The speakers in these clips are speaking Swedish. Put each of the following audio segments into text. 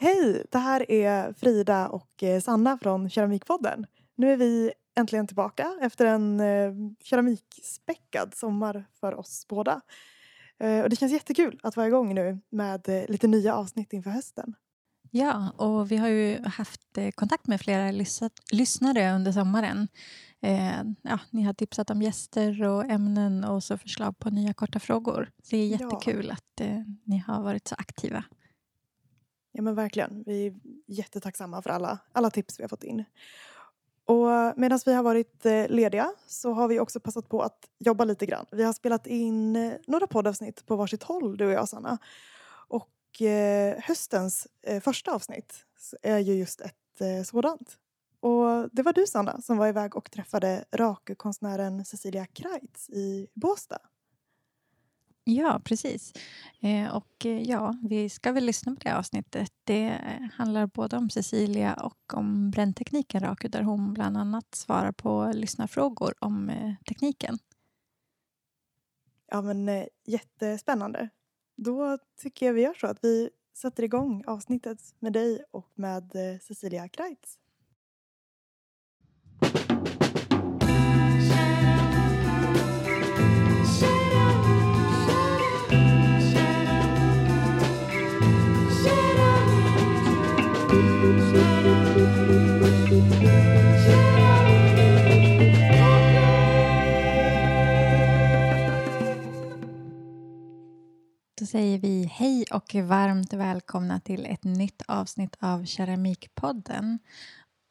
Hej! Det här är Frida och eh, Sanna från Keramikpodden. Nu är vi äntligen tillbaka efter en eh, keramikspäckad sommar för oss båda. Eh, och det känns jättekul att vara igång nu med eh, lite nya avsnitt inför hösten. Ja, och vi har ju haft eh, kontakt med flera lys- lyssnare under sommaren. Eh, ja, ni har tipsat om gäster och ämnen och så förslag på nya korta frågor. Det är Ja. jättekul att eh, ni har varit så aktiva. Ja men verkligen. Vi är jättetacksamma för alla, alla tips vi har fått in. Och medan vi har varit eh, lediga så har vi också passat på att jobba lite grann. Vi har spelat in eh, några poddavsnitt på varsitt håll, du och jag Sanna. Och eh, höstens första avsnitt är ju just ett sådant. Och det var du Sanna som var iväg och träffade rakkonstnären Cecilia Kreitz i Båstad. Ja, precis. Eh, och eh, ja, vi ska väl lyssna på det avsnittet. Det eh, handlar både om Cecilia och om bränntekniken Raku där hon bland annat svarar på lyssnarfrågor om eh, tekniken. Ja men eh, jättespännande. Då tycker jag vi gör så att vi sätter igång avsnittet med dig och med eh, Cecilia Kreitz. Säger vi hej och varmt välkomna till ett nytt avsnitt av Keramikpodden.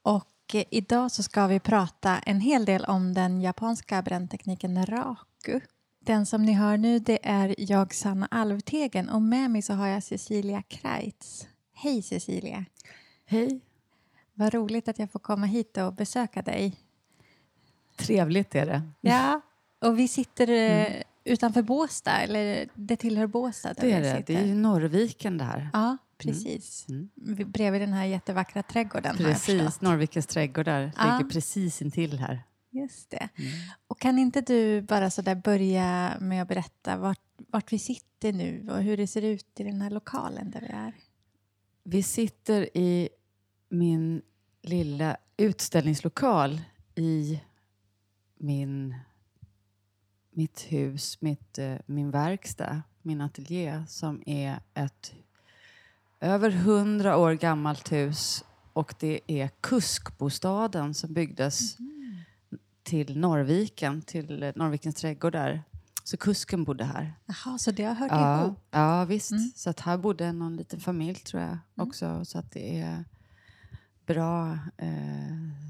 Och idag så ska vi prata en hel del om den japanska bränntekniken raku. Den som ni hör nu det är jag Sanna Alvtegen och med mig så har jag Cecilia Kreitz. Hej Cecilia! Hej. Vad roligt att jag får komma hit och besöka dig. Trevligt är det. Ja, och vi sitter eh, utanför Båstad, eller det tillhör Båstad. där Det är det. Det är ju Norrviken det här. Ja, precis. Mm. Vi- Bredvid den här jättevackra trädgården. Precis. Norrvikens trädgård där Ja. ligger precis intill här. Just det. Mm. Och kan inte du bara så där börja med att berätta vart, vart vi sitter nu och hur det ser ut i den här lokalen där vi är? Vi sitter i min lilla utställningslokal i min, mitt hus, mitt, eh, min verkstad, min ateljé som är ett över hundra år gammalt hus och det är Kuskbostaden som byggdes till Norrviken, till eh, Norrvikens trädgård där. Så kusken bodde här. Jaha, så det har hört Ja, ihop? ja visst. Mm. Så att här bodde någon liten familj tror jag också. Så att det är bra eh,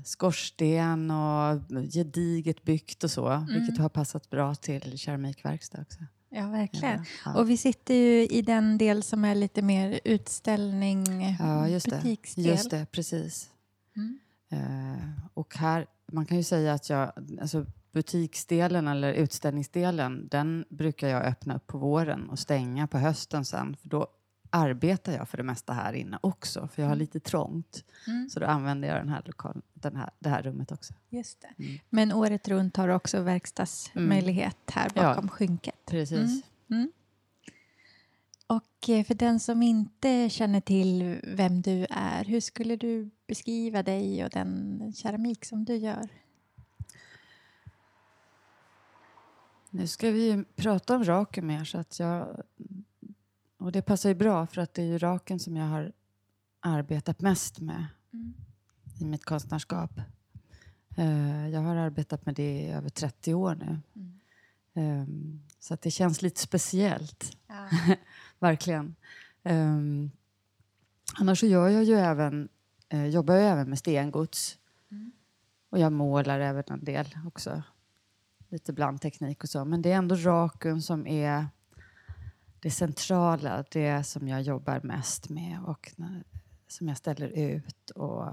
skorsten och gediget byggt och så. Vilket har passat bra till keramikverkstad också. Ja, verkligen. Ja, ja. Och vi sitter ju i den del som är lite mer utställning, Ja, just det. butiksdel. Just det, precis. Mm. Eh, och här, man kan ju säga att jag, alltså butiksdelen eller utställningsdelen, den brukar jag öppna upp på våren och stänga på hösten sen. För då arbetar jag för det mesta här inne också, för jag har lite trångt. Mm. Så då använder jag den här lokalen, den här, det här rummet också. Just det. Mm. Men året runt har du också verkstadsmöjlighet här Ja. bakom skynket. Precis. Mm. Mm. Och eh, för den som inte känner till vem du är, hur skulle du beskriva dig och den keramik som du gör? Nu ska vi prata om raken mer, så att jag... Och det passar ju bra, för att det är ju raken som jag har arbetat mest med. i mitt konstnärskap. Eh, jag har arbetat med det i över 30 år nu. Ehm, så att det känns lite speciellt, verkligen. Um, annars så gör jag ju även, eh, jobbar jag även med stengods. Och jag målar även en del också. Lite blandteknik och så. Men det är ändå raken som är det centrala, det som jag jobbar mest med och när, som jag ställer ut. Och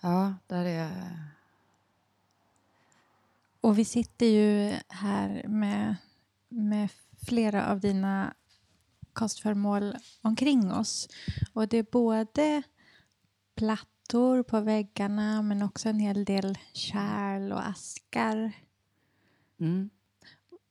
Ja, där är... Och vi sitter ju här med, med flera av dina konstföremål omkring oss. Och det är både plattor på väggarna men också en hel del kärl och askar. Mm.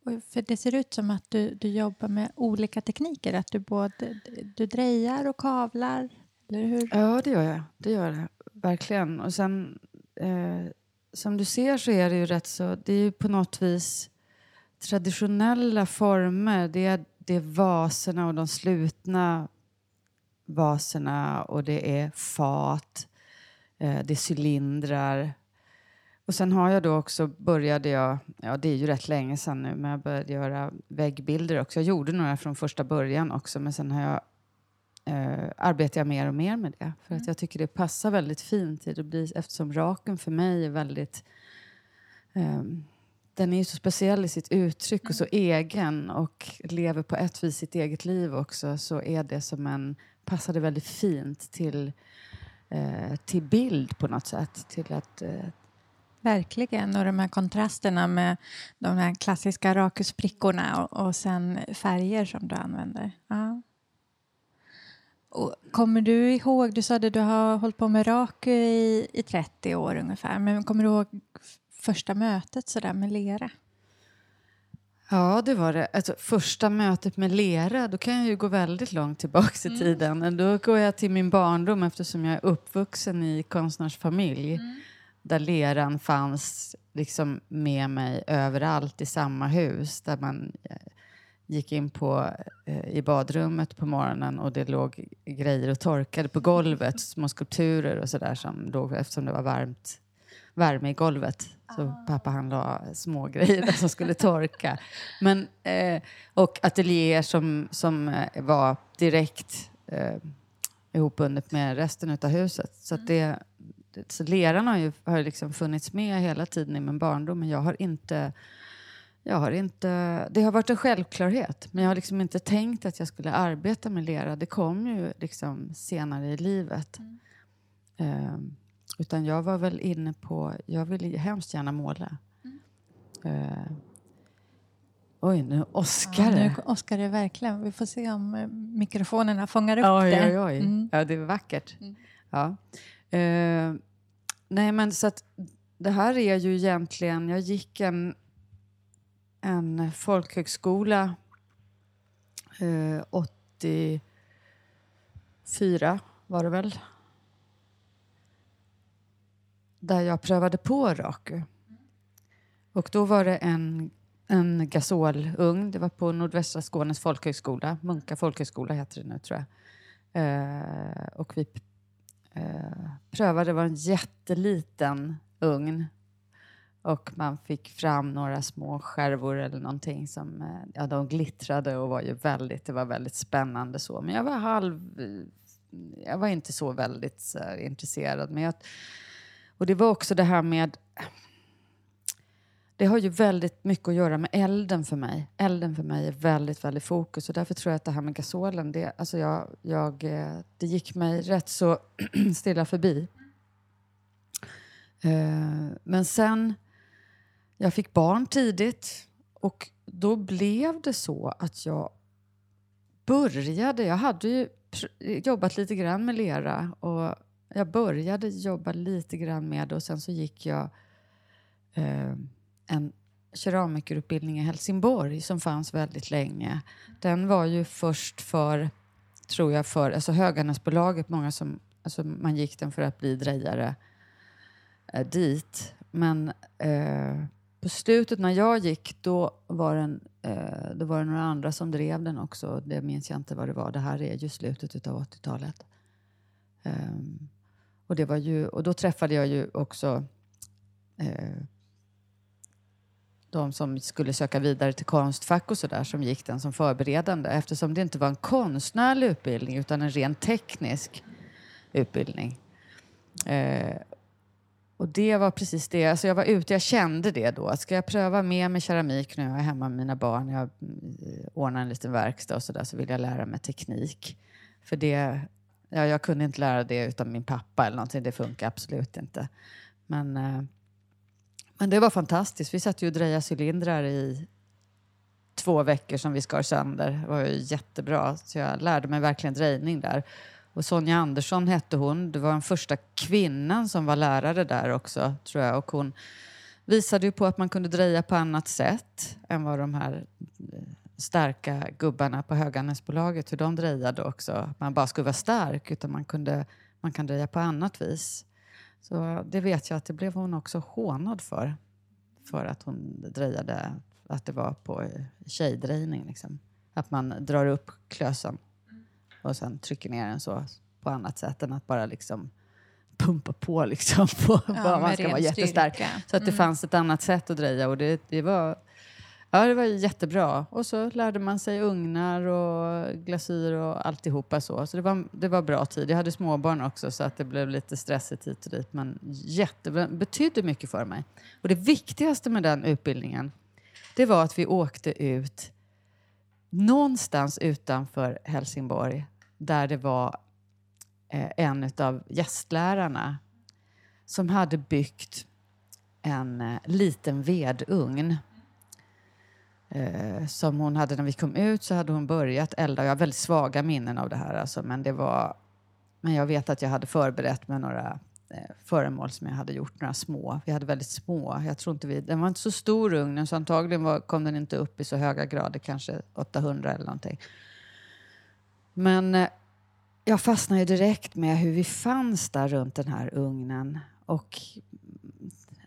För det ser ut som att du, du jobbar med olika tekniker, att du både du drejar och kavlar, eller hur? Ja, det gör jag. Det gör jag verkligen. Och sen, eh, som du ser så är det ju rätt så, det är ju på något vis traditionella former. Det är, det är vaserna och de slutna vaserna och det är fat, eh, det är cylindrar. Och sen har jag då också började jag, ja det är ju rätt länge sedan nu, men jag började göra väggbilder också. Jag gjorde några från första början också, men sen har jag eh, arbetar jag mer och mer med det. För att mm. jag tycker det passar väldigt fint. Det blir, eftersom raken för mig är väldigt... Eh, den är ju så speciell i sitt uttryck och så mm. egen och lever på ett vis sitt eget liv också. Så är det som en... Passar det väldigt fint till, eh, till bild på något sätt. Till att... Verkligen, och de här kontrasterna med de här klassiska rakusprickorna och, och sen färger som du använder. Ja. Och kommer du ihåg, du sa att du har hållit på med Raku i, i 30 år ungefär, men kommer du ihåg första mötet så där med lera? Ja, det var det. Alltså, första mötet med lera, då kan jag ju gå väldigt långt tillbaka i mm. tiden. Då går jag till min barndom eftersom jag är uppvuxen i konstnärsfamilj. Mm. Där leran fanns liksom med mig överallt i samma hus. Där man gick in på, eh, i badrummet på morgonen och det låg grejer och torkade på golvet, små skulpturer och sådär som låg eftersom det var varmt, värme i golvet. Så ah. pappa han la små grejer som skulle torka. Men, eh, och ateljéer som, som eh, var direkt eh, ihopbundet med resten av huset. Så, mm. det, så leran har ju har liksom funnits med hela tiden i min barndom men jag har inte jag har inte, det har varit en självklarhet, men jag har liksom inte tänkt att jag skulle arbeta med lera. Det kom ju liksom senare i livet. Mm. Uh, utan jag var väl inne på, jag ville hemskt gärna måla. Mm. Uh, oj, nu åskar det. Ja, nu åskar det verkligen. Vi får se om eh, mikrofonerna fångar upp oj, det. Oj, oj, mm. Ja, det är vackert. Mm. Ja. Eh, nej, men så att det här är ju egentligen, jag gick en en folkhögskola eh, 84 var det väl. Där jag prövade på Raku. Och då var det en, en gasolugn. Det var på Nordvästra Skånes folkhögskola. Munka folkhögskola heter det nu tror jag. Eh, och vi eh, prövade, det var en jätteliten ugn och man fick fram några små skärvor eller någonting som eh, ja, de glittrade och var ju väldigt, det var väldigt spännande så. Men jag var halv, eh, jag var inte så väldigt så här, intresserad. Men jag, och det var också det här med, det har ju väldigt mycket att göra med elden för mig. Elden för mig är väldigt, väldigt fokus och därför tror jag att det här med gasolen, det, alltså jag, jag, eh, det gick mig rätt så stilla förbi. Eh, men sen jag fick barn tidigt och då blev det så att jag började, jag hade ju jobbat lite grann med lera och jag började jobba lite grann med det och sen så gick jag eh, en keramikerutbildning i Helsingborg som fanns väldigt länge. Den var ju först för, tror jag, för alltså Höganäsbolaget, många som, alltså man gick den för att bli drejare eh, dit. Men eh, på slutet när jag gick, då var, den, eh, då var det några andra som drev den också. Det minns jag inte vad det var. Det här är ju slutet av 80-talet. Um, ehm, och, det var ju, och då träffade jag ju också eh, de som skulle söka vidare till Konstfack och sådär som gick den som förberedande eftersom det inte var en konstnärlig utbildning utan en rent teknisk utbildning. Eh, och det var precis det, alltså jag var ute, jag kände det då. Ska jag pröva mer med keramik nu? Jag är hemma med mina barn, jag eh, ordnar en liten verkstad och sådär, så vill jag lära mig teknik. För det, ja, jag kunde inte lära det utan min pappa eller någonting, det funkar absolut inte. Men, eh, men det var fantastiskt. Vi satt ju och drejade cylindrar i två veckor som vi skar sönder. Det var ju jättebra, så jag lärde mig verkligen drejning där. Och Sonja Andersson hette hon. Det var den första kvinnan som var lärare där också, tror jag. Och hon visade ju på att man kunde dreja på annat sätt än vad de här eh, starka gubbarna på Höganäsbolaget, hur de drejade också. Man bara skulle vara stark, utan man, kunde, man kan dreja på annat vis. Så det vet jag att det blev hon också hånad för. För att hon drejade, att det var på tjejdrejning. Liksom. Att man drar upp klösen och sen trycker ner den så på annat sätt än att bara liksom pumpa på liksom på Ja, vad man ska vara jättestark. styrka. Så att det Mm. fanns ett annat sätt att dreja och det, det var Ja, det var jättebra. Och så lärde man sig ugnar och glasyr och alltihopa så. Så det var, det var bra tid. Jag hade småbarn också så att det blev lite stressigt hit och dit. Men jätte, det betydde mycket för mig. Och det viktigaste med den utbildningen, det var att vi åkte ut någonstans utanför Helsingborg där det var eh, en av gästlärarna som hade byggt en eh, liten vedugn. Eh, som hon hade när vi kom ut så hade hon börjat elda. Jag har väldigt svaga minnen av det här alltså, men det var... Men jag vet att jag hade förberett med några eh, föremål som jag hade gjort, några små. Vi hade väldigt små. Jag tror inte vi, den var inte så stor ugnen så antagligen var, kom den inte upp i så höga grader, kanske 800 eller någonting. Men eh, jag fastnade ju direkt med hur vi fanns där runt den här ugnen och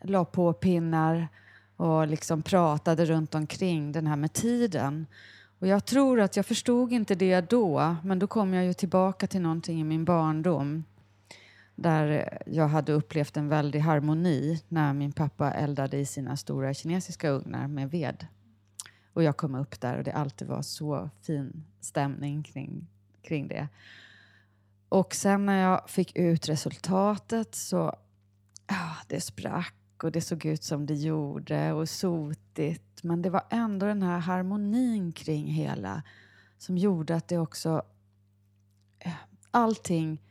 la på pinnar och liksom pratade runt omkring den här med tiden. Och jag tror att jag förstod inte det då, men då kom jag ju tillbaka till någonting i min barndom där jag hade upplevt en väldig harmoni när min pappa eldade i sina stora kinesiska ugnar med ved. Och jag kom upp där och det alltid var så fin stämning kring, kring det. Och sen när jag fick ut resultatet så, ja, det sprack och det såg ut som det gjorde och sotigt. Men det var ändå den här harmonin kring hela som gjorde att det också, eh, allting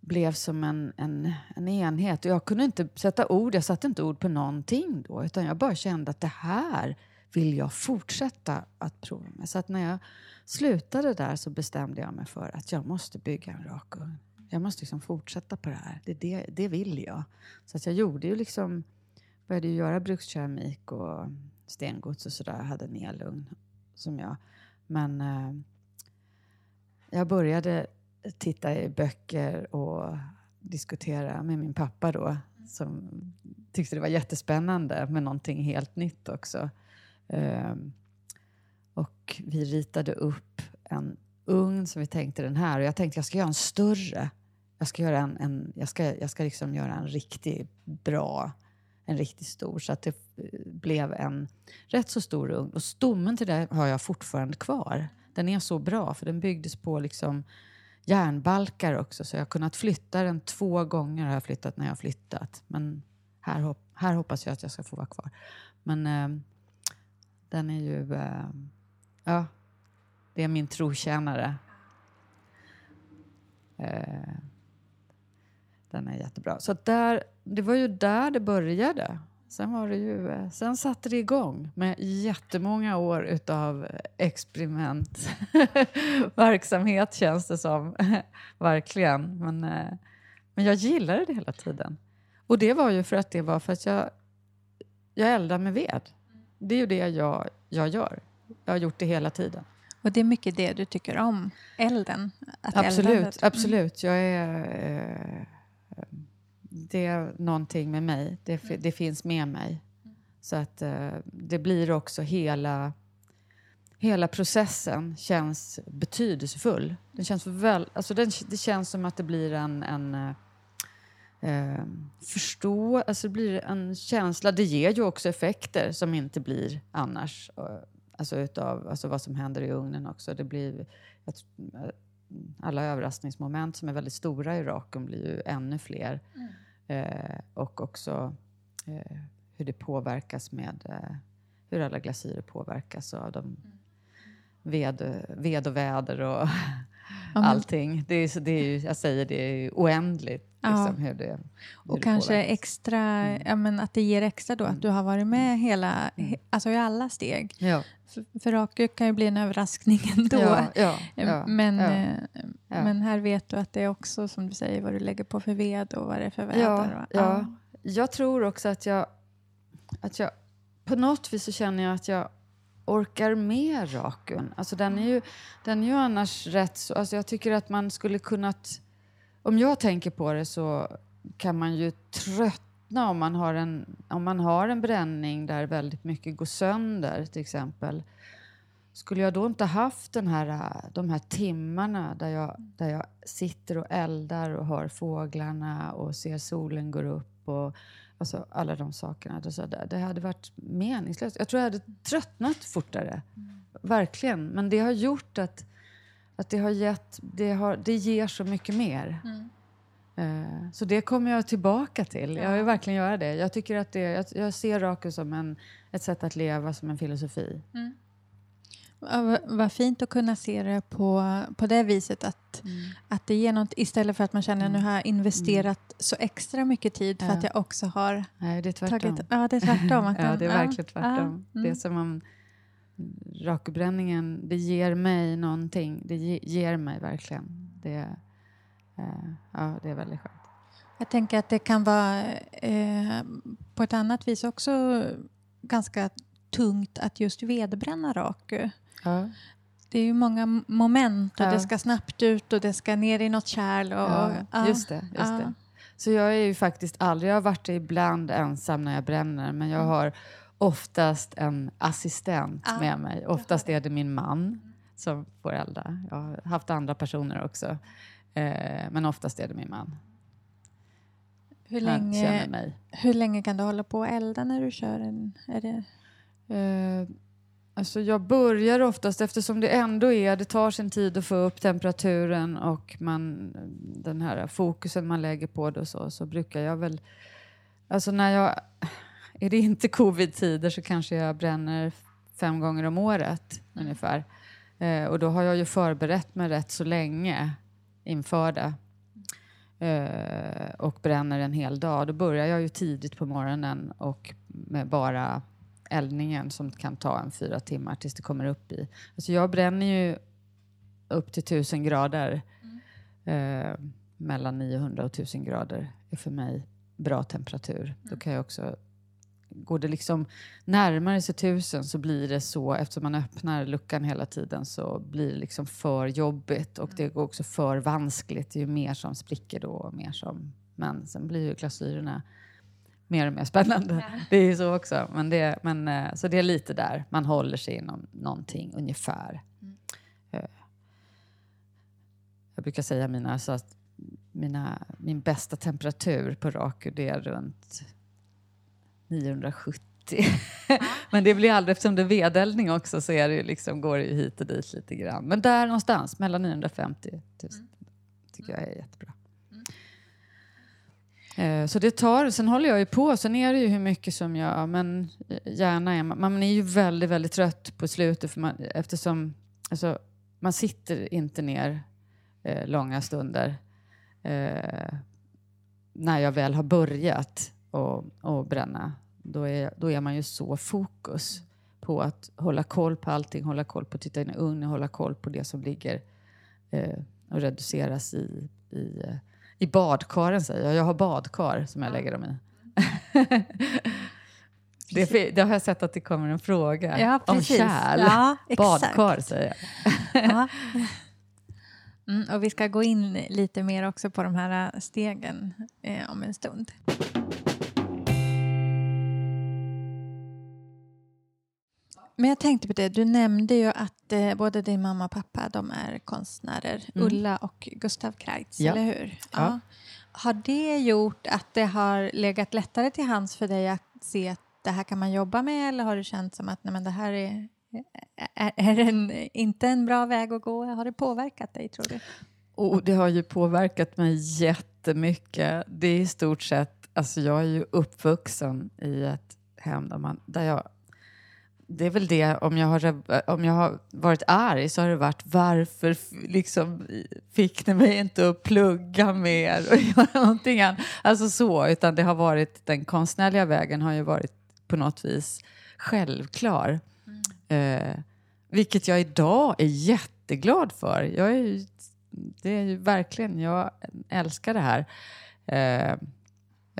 blev som en, en, en enhet. Och jag kunde inte sätta ord, jag satte inte ord på någonting då, utan jag bara kände att det här vill jag fortsätta att prova med. Så att när jag slutade där så bestämde jag mig för att jag måste bygga en rakugn. Jag måste liksom fortsätta på det här. Det, det, det vill jag. Så att jag gjorde ju liksom, började ju göra brukskeramik och stengods och sådär. Jag hade en elugn som jag. Men eh, jag började titta i böcker och diskutera med min pappa då. Som tyckte det var jättespännande med någonting helt nytt också. Eh, och vi ritade upp en ugn som vi tänkte den här. Och jag tänkte jag ska göra en större. Jag ska göra en, en jag ska, jag ska liksom göra en riktigt bra, en riktigt stor. Så att det eh, blev en rätt så stor ugn. Och stommen till det har jag fortfarande kvar. Den är så bra för den byggdes på liksom järnbalkar också. Så jag har kunnat flytta den två gånger har jag flyttat när jag har flyttat. Men här, hop- här hoppas jag att jag ska få vara kvar. Men eh, den är ju... Eh, ja, det är min trotjänare. Eh, den är jättebra. Så där, det var ju där det började. Sen, var det ju, eh, sen satte det igång med jättemånga år utav experiment. Verksamhet känns det som. Verkligen. Men, eh, men jag gillade det hela tiden. Och det var ju för att det var för att jag, jag eldar med ved. Det är ju det jag, jag gör. Jag har gjort det hela tiden. Och det är mycket det du tycker om, elden? Att eldandet. Absolut, absolut. Jag är... Eh, det är någonting med mig. Det, fi- det finns med mig. Så att eh, det blir också hela... Hela processen känns betydelsefull. Den känns väl, alltså den, det känns som att det blir en... en eh, eh, förstå, alltså det blir en känsla. Det ger ju också effekter som inte blir annars. eh, Alltså utav alltså vad som händer i ugnen också. Det blir, jag alla överraskningsmoment som är väldigt stora i raken blir ju ännu fler. Eh, och också eh, hur det påverkas med eh, hur alla glasyrer påverkas av de ved, ved och väder och men- allting. Det är, det är jag säger det är oändligt Ja. liksom, hur det hur Och kanske påverkas. extra, Mm. ja, men att det ger extra då att du har varit med hela, he, alltså i alla steg. Ja, För, för kan ju bli en överraskning ändå. ja, ja, ja, men, ja. eh, Ja. men här vet du att det är också som du säger vad du lägger på för ved och vad det är för väder. Ja, ja. Jag tror också att jag... att jag på något vis så känner jag att jag orkar med rakun? Alltså den är ju, den är ju annars rätt så... Alltså jag tycker att man skulle kunnat... Om jag tänker på det så kan man ju tröttna om man har en, om man har en bränning där väldigt mycket går sönder till exempel. Skulle jag då inte haft den här, de här timmarna där jag, där jag sitter och eldar och hör fåglarna och ser solen gå upp och alltså alla de sakerna. Det, det hade varit meningslöst. Jag tror jag hade tröttnat fortare. Mm. Verkligen. Men det har gjort att, att det har gett, det, har, det ger så mycket mer. Mm. Uh, så det kommer jag tillbaka till. Ja. Jag vill verkligen göra det. Jag tycker att det, jag, jag ser Raku som en, ett sätt att leva, som en filosofi. Mm. Vad fint att kunna se det på, på det viset att, mm. att det ger något istället för att man känner att mm. nu har jag investerat mm. så extra mycket tid för ja. att jag också har Nej, det är tvärtom. Tagit, ja, det är tvärtom. Att ja, det är verkligen tvärtom. Ja, det är som om rakbränningen, det ger mig någonting. Det ger mig verkligen. Det, eh, ja, det är väldigt skönt. Jag tänker att det kan vara eh, på ett annat vis också ganska tungt att just vedbränna raku. Ja. Det är ju många moment och ja. det ska snabbt ut och det ska ner i något kärl. Och, ja, ja. Just, det, just det. Så jag är ju faktiskt aldrig, jag har varit ibland ensam när jag bränner men jag mm. har oftast en assistent med mig. Oftast är det min man som får elda. Jag har haft andra personer också. Eh, men oftast är det min man. Hur länge, hur länge kan du hålla på och elda när du kör en... Är det... Eh, Alltså jag börjar oftast, eftersom det ändå är, det tar sin tid att få upp temperaturen och man, den här fokusen man lägger på det och så, så brukar jag väl... Alltså när jag... Är det inte covid-tider så kanske jag bränner fem gånger om året mm. ungefär. Eh, och då har jag ju förberett mig rätt så länge inför det. Eh, och bränner en hel dag. Då börjar jag ju tidigt på morgonen och med bara eldningen som kan ta en fyra timmar tills det kommer upp i... Alltså jag bränner ju upp till tusen grader. Mm. Eh, mellan 900 och 1000 grader är för mig bra temperatur. Mm. Då kan jag också... Går det liksom närmare sig tusen så blir det så, eftersom man öppnar luckan hela tiden, så blir det liksom för jobbigt och det går också för vanskligt. Det är ju mer som spricker då, mer som... Men sen blir ju glasyrerna mer och mer spännande. Ja. Det är ju så också. Men det, men, eh, så det är lite där, man håller sig inom någonting ungefär. Mm. Eh, jag brukar säga mina, så att mina, min bästa temperatur på Raku det är runt 970. men det blir aldrig, eftersom det är vedeldning också så är det liksom, går det ju hit och dit lite grann. Men där någonstans, mellan 950 000, mm. tycker jag är jättebra. Eh, så det tar, sen håller jag ju på, sen är det ju hur mycket som jag, men eh, gärna är man, man är ju väldigt, väldigt trött på slutet för man, eftersom alltså, man sitter inte ner eh, långa stunder eh, när jag väl har börjat och, och bränna. Då är, då är man ju så fokus på att hålla koll på allting, hålla koll på att titta in i ugnen, hålla koll på det som ligger eh, och reduceras i, i eh, i badkaren säger jag. Jag har badkar som jag lägger dem i. det, det, har jag sett att det kommer en fråga ja, om kärl. Ja, badkar säger jag. ja. Mm, och vi ska gå in lite mer också på de här äh, stegen eh, om en stund. Men jag tänkte på det, du nämnde ju att eh, både din mamma och pappa de är konstnärer, mm. Ulla och Gustav Kreitz, ja. eller hur? Ja. ja. Har det gjort att det har legat lättare till hands för dig att se att det här kan man jobba med eller har du känt som att nej, men det här är, är, är en, inte en bra väg att gå? Har det påverkat dig tror du? Oh, det har ju påverkat mig jättemycket. Det är i stort sett, alltså jag är ju uppvuxen i ett hem där, man, där jag det är väl det, om jag, har, om jag har varit arg så har det varit varför liksom, fick ni mig inte att plugga mer och göra någonting annat? Alltså så, utan det har varit, den konstnärliga vägen har ju varit på något vis självklar. Mm. Eh, vilket jag idag är jätteglad för. Jag är det är ju verkligen, jag älskar det här. Eh,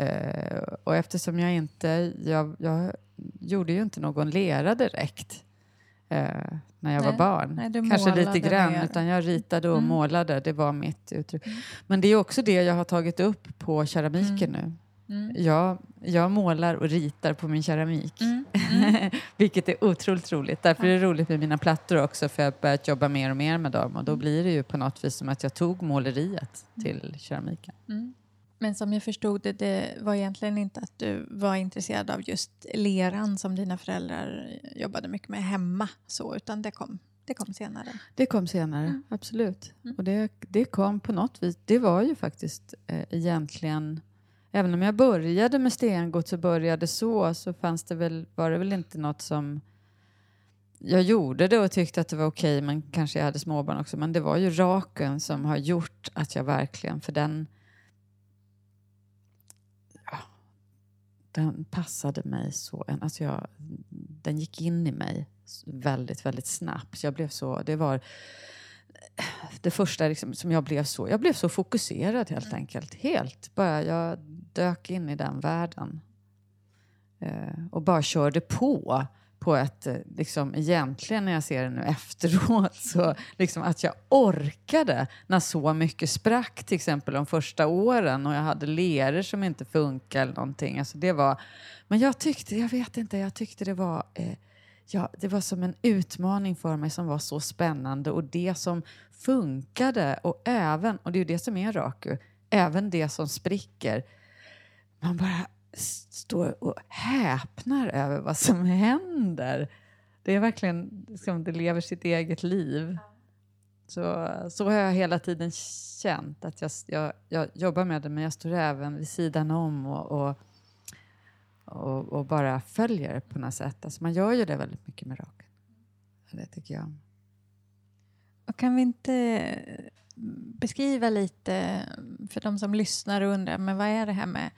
Eh, och eftersom jag inte, jag, jag gjorde ju inte någon lera direkt eh, när jag Nej. var barn. Nej, Kanske lite grann, mer. utan jag ritade och Mm. målade. Det var mitt uttryck. Men det är också det jag har tagit upp på keramiken nu. Mm. Jag, jag målar och ritar på min keramik. Mm. Mm. Vilket är otroligt roligt. Därför är det roligt med mina plattor också för jag har börjat jobba mer och mer med dem. Och då blir det ju på något vis som att jag tog måleriet till keramiken. Men som jag förstod det, det var egentligen inte att du var intresserad av just leran som dina föräldrar jobbade mycket med hemma, så, utan det kom, det kom senare. Det kom senare, Mm. absolut. Mm. Och det, det kom på något vis. Det var ju faktiskt eh, egentligen... Även om jag började med stengods och började så, så fanns det väl, var det väl inte något som... Jag gjorde det och tyckte att det var okej, men kanske jag hade småbarn också. Men det var ju raken som har gjort att jag verkligen, för den... den passade mig så. Alltså jag, den gick in i mig väldigt, väldigt snabbt. Jag blev så... Det var det första liksom, som jag blev så... Jag blev så fokuserad helt enkelt. Helt. Bara jag dök in i den världen. Eh, och bara körde på på ett, eh, liksom, egentligen när jag ser det nu efteråt, så liksom att jag orkade när så mycket sprack, till exempel de första åren och jag hade leror som inte funkade eller någonting. Alltså det var, men jag tyckte, jag vet inte, jag tyckte det var, eh, ja, det var som en utmaning för mig som var så spännande och det som funkade och även, och det är ju det som är raku, även det som spricker, man bara står och häpnar över vad som händer. Det är verkligen som det lever sitt eget liv. Så, så har jag hela tiden känt att jag, jag, jag jobbar med det men jag står även vid sidan om och, och, och, och bara följer på något sätt. Alltså man gör ju det väldigt mycket med raken. Det tycker jag. Och kan vi inte beskriva lite för de som lyssnar och undrar men vad är det här med,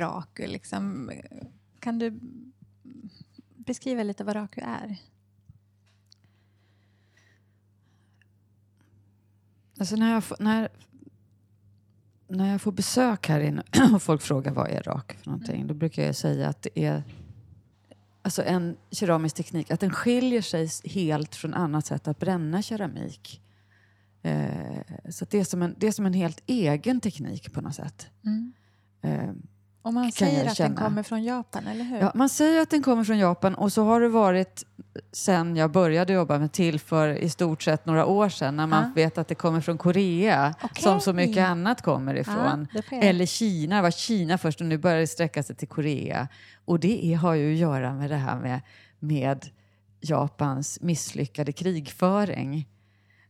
raku? Liksom, kan du beskriva lite vad raku är? Alltså när jag, får, när, när jag får besök här inne och folk frågar vad är rak för någonting, då brukar jag säga att det är alltså en keramisk teknik, att den skiljer sig helt från annat sätt att bränna keramik. Eh, så det, är som en, det är som en helt egen teknik på något sätt. Mm. Eh, Och man säger att den känna. kommer från Japan, eller hur? Ja, man säger att den kommer från Japan och så har det varit sen jag började jobba med till för i stort sett några år sedan när man vet att det kommer från Korea Okej. som så mycket annat kommer ifrån. Sker. Eller Kina, det var Kina först och nu börjar det sträcka sig till Korea. Och det är, har ju att göra med det här med, med Japans misslyckade krigföring.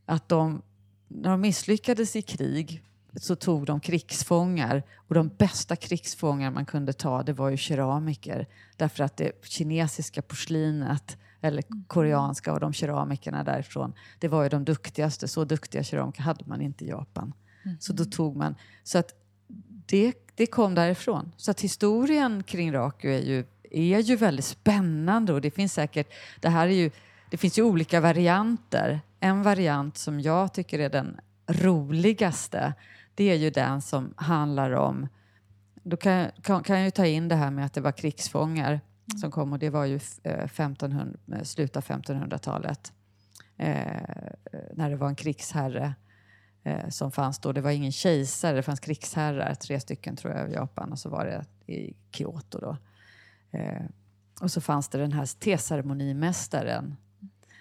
Att de, när de misslyckades i krig så tog de krigsfångar och de bästa krigsfångar man kunde ta det var ju keramiker. Därför att det kinesiska porslinet eller koreanska och de keramikerna därifrån, det var ju de duktigaste. Så duktiga keramiker hade man inte i Japan. Så då tog man... Så att det, det kom därifrån. Så att historien kring raku är ju, är ju väldigt spännande och det finns säkert... Det här är ju... Det finns ju olika varianter. En variant som jag tycker är den roligaste, det är ju den som handlar om... Då kan, kan, kan jag ju ta in det här med att det var krigsfångar som kom och det var ju eh, 1500, eh, slutet av 1500-talet. Eh, när det var en krigsherre eh, som fanns då. Det var ingen kejsare, det fanns krigsherrar, tre stycken tror jag i Japan och så var det i Kyoto då. Eh, och så fanns det den här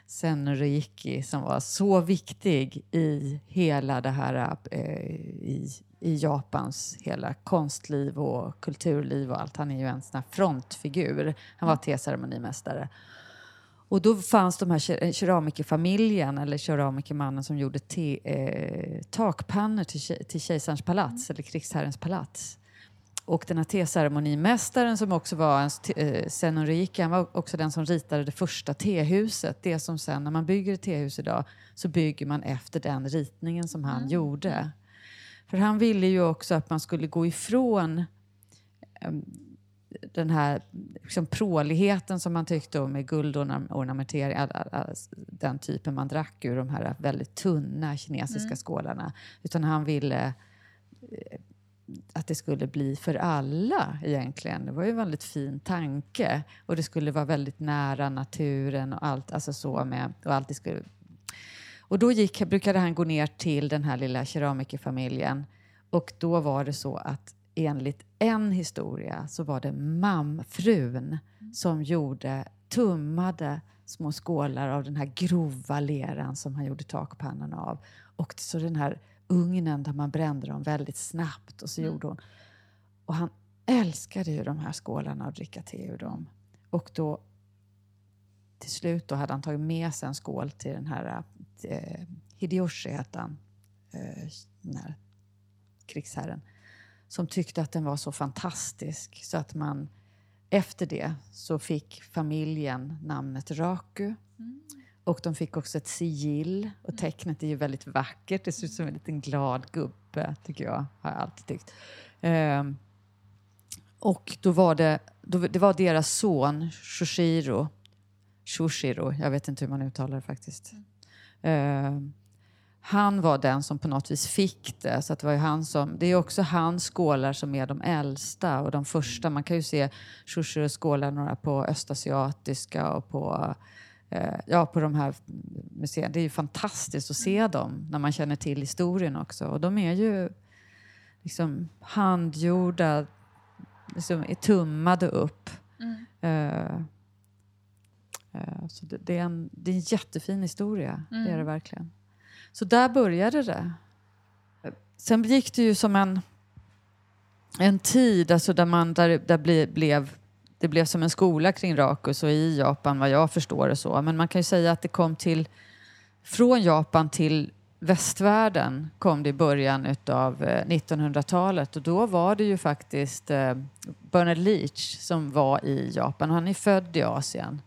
Senriki som var så viktig i hela det här eh, i, i Japans hela konstliv och kulturliv och allt. Han är ju en sån här frontfigur. Han var teceremonimimästare. Och då fanns de här ker- keramikerfamiljen eller keramikermannen som gjorde te, eh, takpannor till, till kejsarens palats eller krigsherrens palats. Och den här teceremonimimästaren som också var en eh, han var också den som ritade det första tehuset. Det som sen när man bygger ett tehus idag så bygger man efter den ritningen som han gjorde. För han ville ju också att man skulle gå ifrån em, den här liksom, pråligheten som man tyckte om med guldornamentering, all, all, all, den typen man drack ur de här väldigt tunna kinesiska skålarna. Utan han ville eh, att det skulle bli för alla egentligen. Det var ju en väldigt fin tanke. Och det skulle vara väldigt nära naturen och allt, alltså så med, och allt det skulle... Och då gick, brukade han gå ner till den här lilla keramikerfamiljen och då var det så att enligt en historia så var det mamfrun som gjorde tummade små skålar av den här grova leran som han gjorde takpannan av. Och så den här ugnen där man brände dem väldigt snabbt och så mm. gjorde hon. Och han älskade ju de här skålarna och dricka te ur dem. Och då till slut då hade han tagit med sig en skål till den här eh, Hideyoshi hette han, eh, den här krigsherren, som tyckte att den var så fantastisk så att man efter det så fick familjen namnet Raku. Mm. Och de fick också ett sigill. Och mm. tecknet är ju väldigt vackert. Det ser ut som en liten glad gubbe, tycker jag. Har jag alltid tyckt. Um, och då var det, då, det var deras son Shushiro. Shushiro, jag vet inte hur man uttalar det faktiskt. Mm. Um, han var den som på något vis fick det. Så det, var han som, det är också hans skålar som är de äldsta och de första. Man kan ju se Shushiro skålar några på östasiatiska och på ja, på de här museerna. Det är ju fantastiskt att se dem när man känner till historien också. Och de är ju liksom handgjorda, liksom är tummade upp. Mm. Uh, uh, så det, det, är en, det är en jättefin historia, mm. det är det mm. verkligen. Så där började det. Sen gick det ju som en, en tid alltså där, man, där, där ble, blev det blev som en skola kring Rakus och i Japan vad jag förstår det så. Men man kan ju säga att det kom till från Japan till västvärlden kom det i början av 1900-talet eh, och då var det ju faktiskt eh, Bernard Leach som var i Japan. Han är född i Asien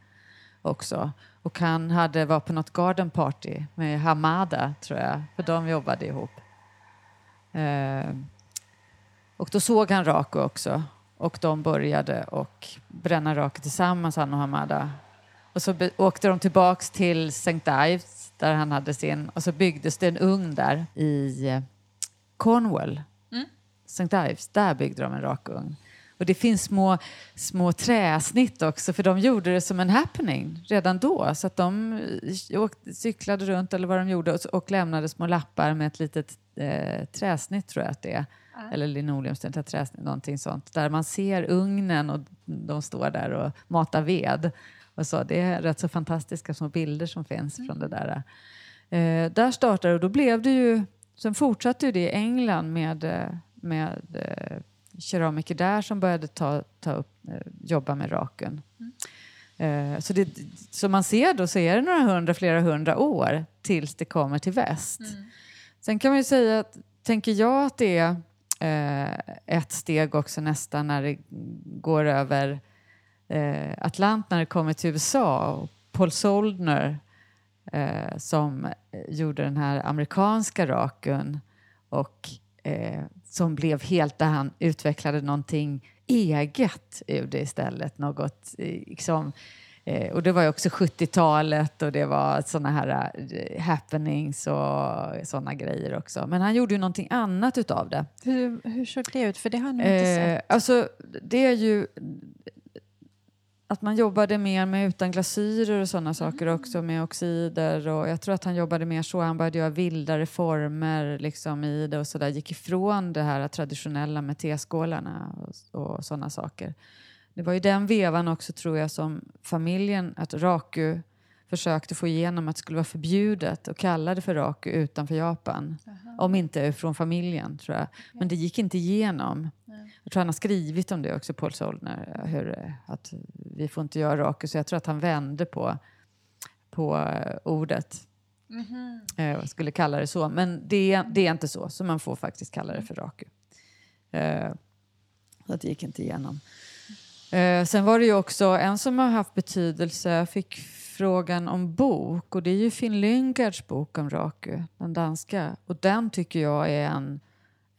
också och han hade, var på något garden party med Hamada tror jag, för de jobbade ihop. Eh, och då såg han Raku också och de började och bränna raket tillsammans, han och Hamada. Och så åkte de tillbaks till St. Ives där han hade sin, och så byggdes det en ugn där i eh, Cornwall. Mm. St. Ives, där byggde de en rakugn. Och det finns små, små träsnitt också, för de gjorde det som en happening redan då. Så att de eh, åkte, cyklade runt eller vad de gjorde och, och lämnade små lappar med ett litet eh, träsnitt, tror jag att det är eller linoleumsten, träsnitt, någonting sånt. Där man ser ugnen och de står där och matar ved. Och så. Det är rätt så fantastiska små bilder som finns mm. från det där. Eh, där startade och då blev det ju, sen fortsatte det i England med, eh, med eh, keramiker där som började ta, ta upp, eh, jobba med raken. Mm. Eh, så det, som man ser då så är det några hundra, flera hundra år tills det kommer till väst. Mm. Sen kan man ju säga att, tänker jag att det är Eh, ett steg också nästan när det går över eh, Atlant när det kommer till USA. Och Paul Soldner eh, som gjorde den här amerikanska rakun och eh, som blev helt där han utvecklade någonting eget ur det istället. Något eh, liksom, Eh, och det var ju också 70-talet och det var såna här uh, happenings och såna grejer också. Men han gjorde ju någonting annat utav det. Hur, hur såg det ut? För det har ni inte eh, sett. Alltså, det är ju att man jobbade mer med utan glasyrer och sådana saker mm. också, med oxider. Och jag tror att han jobbade mer så, han började göra vildare former liksom, i det och sådär. Gick ifrån det här traditionella med teskålarna och, och sådana saker. Det var ju den vevan också tror jag som familjen, att Raku försökte få igenom att det skulle vara förbjudet och kalla det för Raku utanför Japan. Aha. Om inte från familjen tror jag. Okay. Men det gick inte igenom. Nej. Jag tror han har skrivit om det också, Paul Solner, hur, att vi får inte göra Raku. Så jag tror att han vände på, på uh, ordet. Mm -hmm. uh, skulle kalla det så. Men det, det är inte så, så man får faktiskt kalla det för Raku. Uh, så att det gick inte igenom. Eh, sen var det ju också en som har haft betydelse, fick frågan om bok och det är ju Finn Lyngards bok om Raku, den danska. Och den tycker jag är en,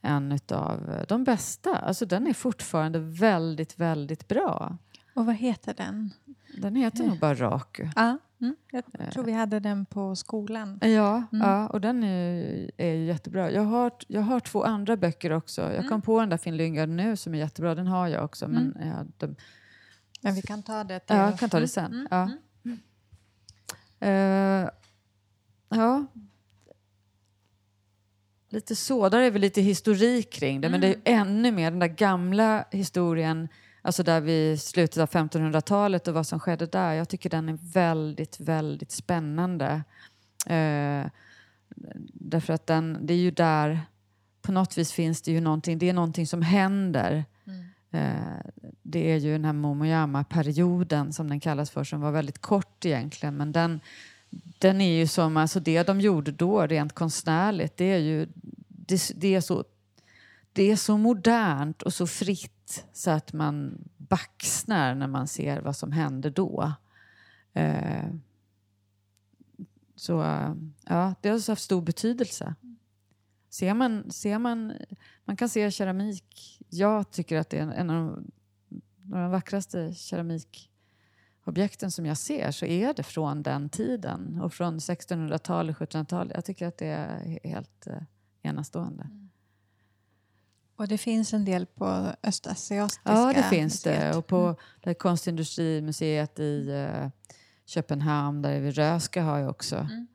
en av de bästa. Alltså den är fortfarande väldigt, väldigt bra. Och vad heter den? Den heter nog bara Raku. Ja. Mm. Jag Eh. tror vi hade den på skolan. Ja, Mm. ja och den är, är jättebra. Jag har, jag har två andra böcker också. Jag Mm. kom på den där Finn Lyngard nu som är jättebra. Den har jag också. Men Mm. ja, de, Men vi kan ta det ja, jag kan ta det sen. Mm, Ja. Eh, ja. Lite så. Där är väl lite historik kring det. Men det är ännu mer den där gamla historien. Alltså där vid slutet av 1500-talet och vad som skedde där. Jag tycker den är väldigt, väldigt spännande. Eh, därför att den, det är ju där, på något vis finns det ju någonting, det är någonting som händer. Eh, det är ju den här Momoyama-perioden som den kallas för, som var väldigt kort egentligen. Men den, den är ju som, alltså det de gjorde då rent konstnärligt, det är ju, det, det är så det är så modernt och så fritt så att man baxnar när man ser vad som hände då. Eh, så ja, det har haft stor betydelse. Ser man, ser man, man kan se keramik. Jag tycker att det är en, av de, en av de vackraste keramikobjekten som jag ser så är det från den tiden och från 1600-talet, 1700-talet. Jag tycker att det är helt eh, enastående. Mm. Och det finns en del på Östasiatiska Ja, det finns det. museet. Och på det här konstindustrimuseet i eh, Köpenhamn, där vid Röska har jag också. Mm.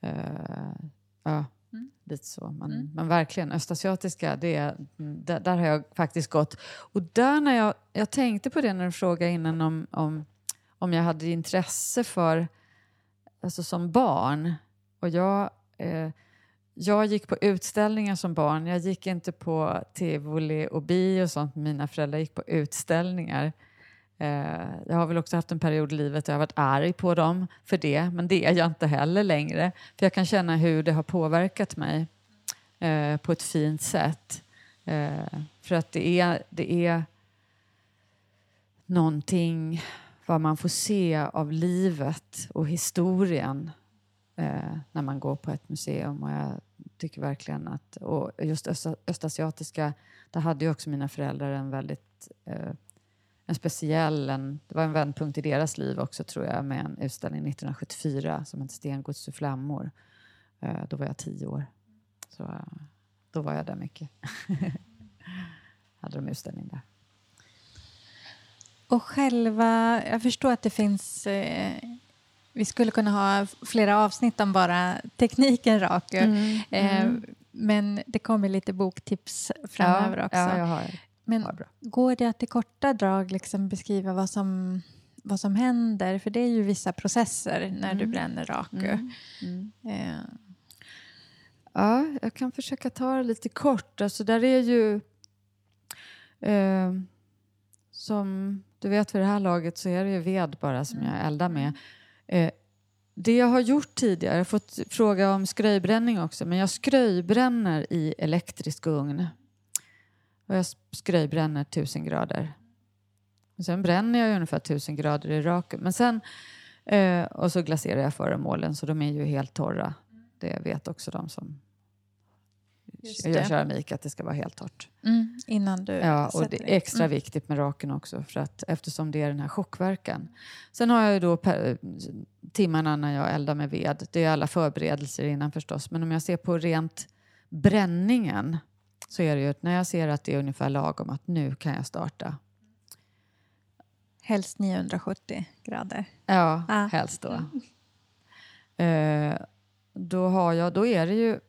Eh, ja, Mm. lite så. Men, Mm. men verkligen, Östasiatiska, det är, där, där har jag faktiskt gått. Och där när jag, jag tänkte på det när du frågade innan om, om, om jag hade intresse för, alltså som barn. Och jag, eh, jag gick på utställningar som barn. Jag gick inte på tivoli och bio och sånt med mina föräldrar. Jag gick på utställningar. Eh, jag har väl också haft en period i livet där jag har varit arg på dem för det, men det är jag inte heller längre. För jag kan känna hur det har påverkat mig eh, på ett fint sätt. Eh, för att det är, det är någonting vad man får se av livet och historien eh, när man går på ett museum. Och jag tycker verkligen att, och just öst, östasiatiska, där hade ju också mina föräldrar en väldigt eh, en speciell, en, det var en vändpunkt i deras liv också tror jag med en utställning 1974 som hette Stengods och flammor. Eh, då var jag tio år. Så eh, då var jag där mycket. hade de utställning där. Och själva, jag förstår att det finns, eh, vi skulle kunna ha flera avsnitt om bara tekniken Raku. Eh, men det kommer lite boktips framöver ja, också. Ja, jag har, men har går det att i korta drag liksom beskriva vad som, vad som händer? För det är ju vissa processer när du Mm. bränner Raku. Mm. Mm. Eh, Ja, jag kan försöka ta det lite kort. Alltså där är ju... Eh, som du vet vid det här laget så är det ju ved bara som jag eldar med. Eh, det jag har gjort tidigare, jag har fått fråga om skröjbränning också, men jag skröjbränner i elektrisk ugn. Och jag skröjbränner 1000 grader. Och sen bränner jag ungefär 1000 grader i raken. Men sen, eh, och så glaserar jag föremålen så de är ju helt torra. Det vet också de som Just gör det. keramik att det ska vara helt torrt. mm, innan du Ja, och det är extra viktigt med raken också för att, eftersom det är den här chockverkan. Sen har jag ju då per, timmarna när jag eldar med ved. Det är alla förberedelser innan förstås. Men om jag ser på rent bränningen så är det ju att när jag ser att det är ungefär lagom att nu kan jag starta. Helst 970 grader. Ja, Ja. helst då. Eh, då, har jag, då är det ju...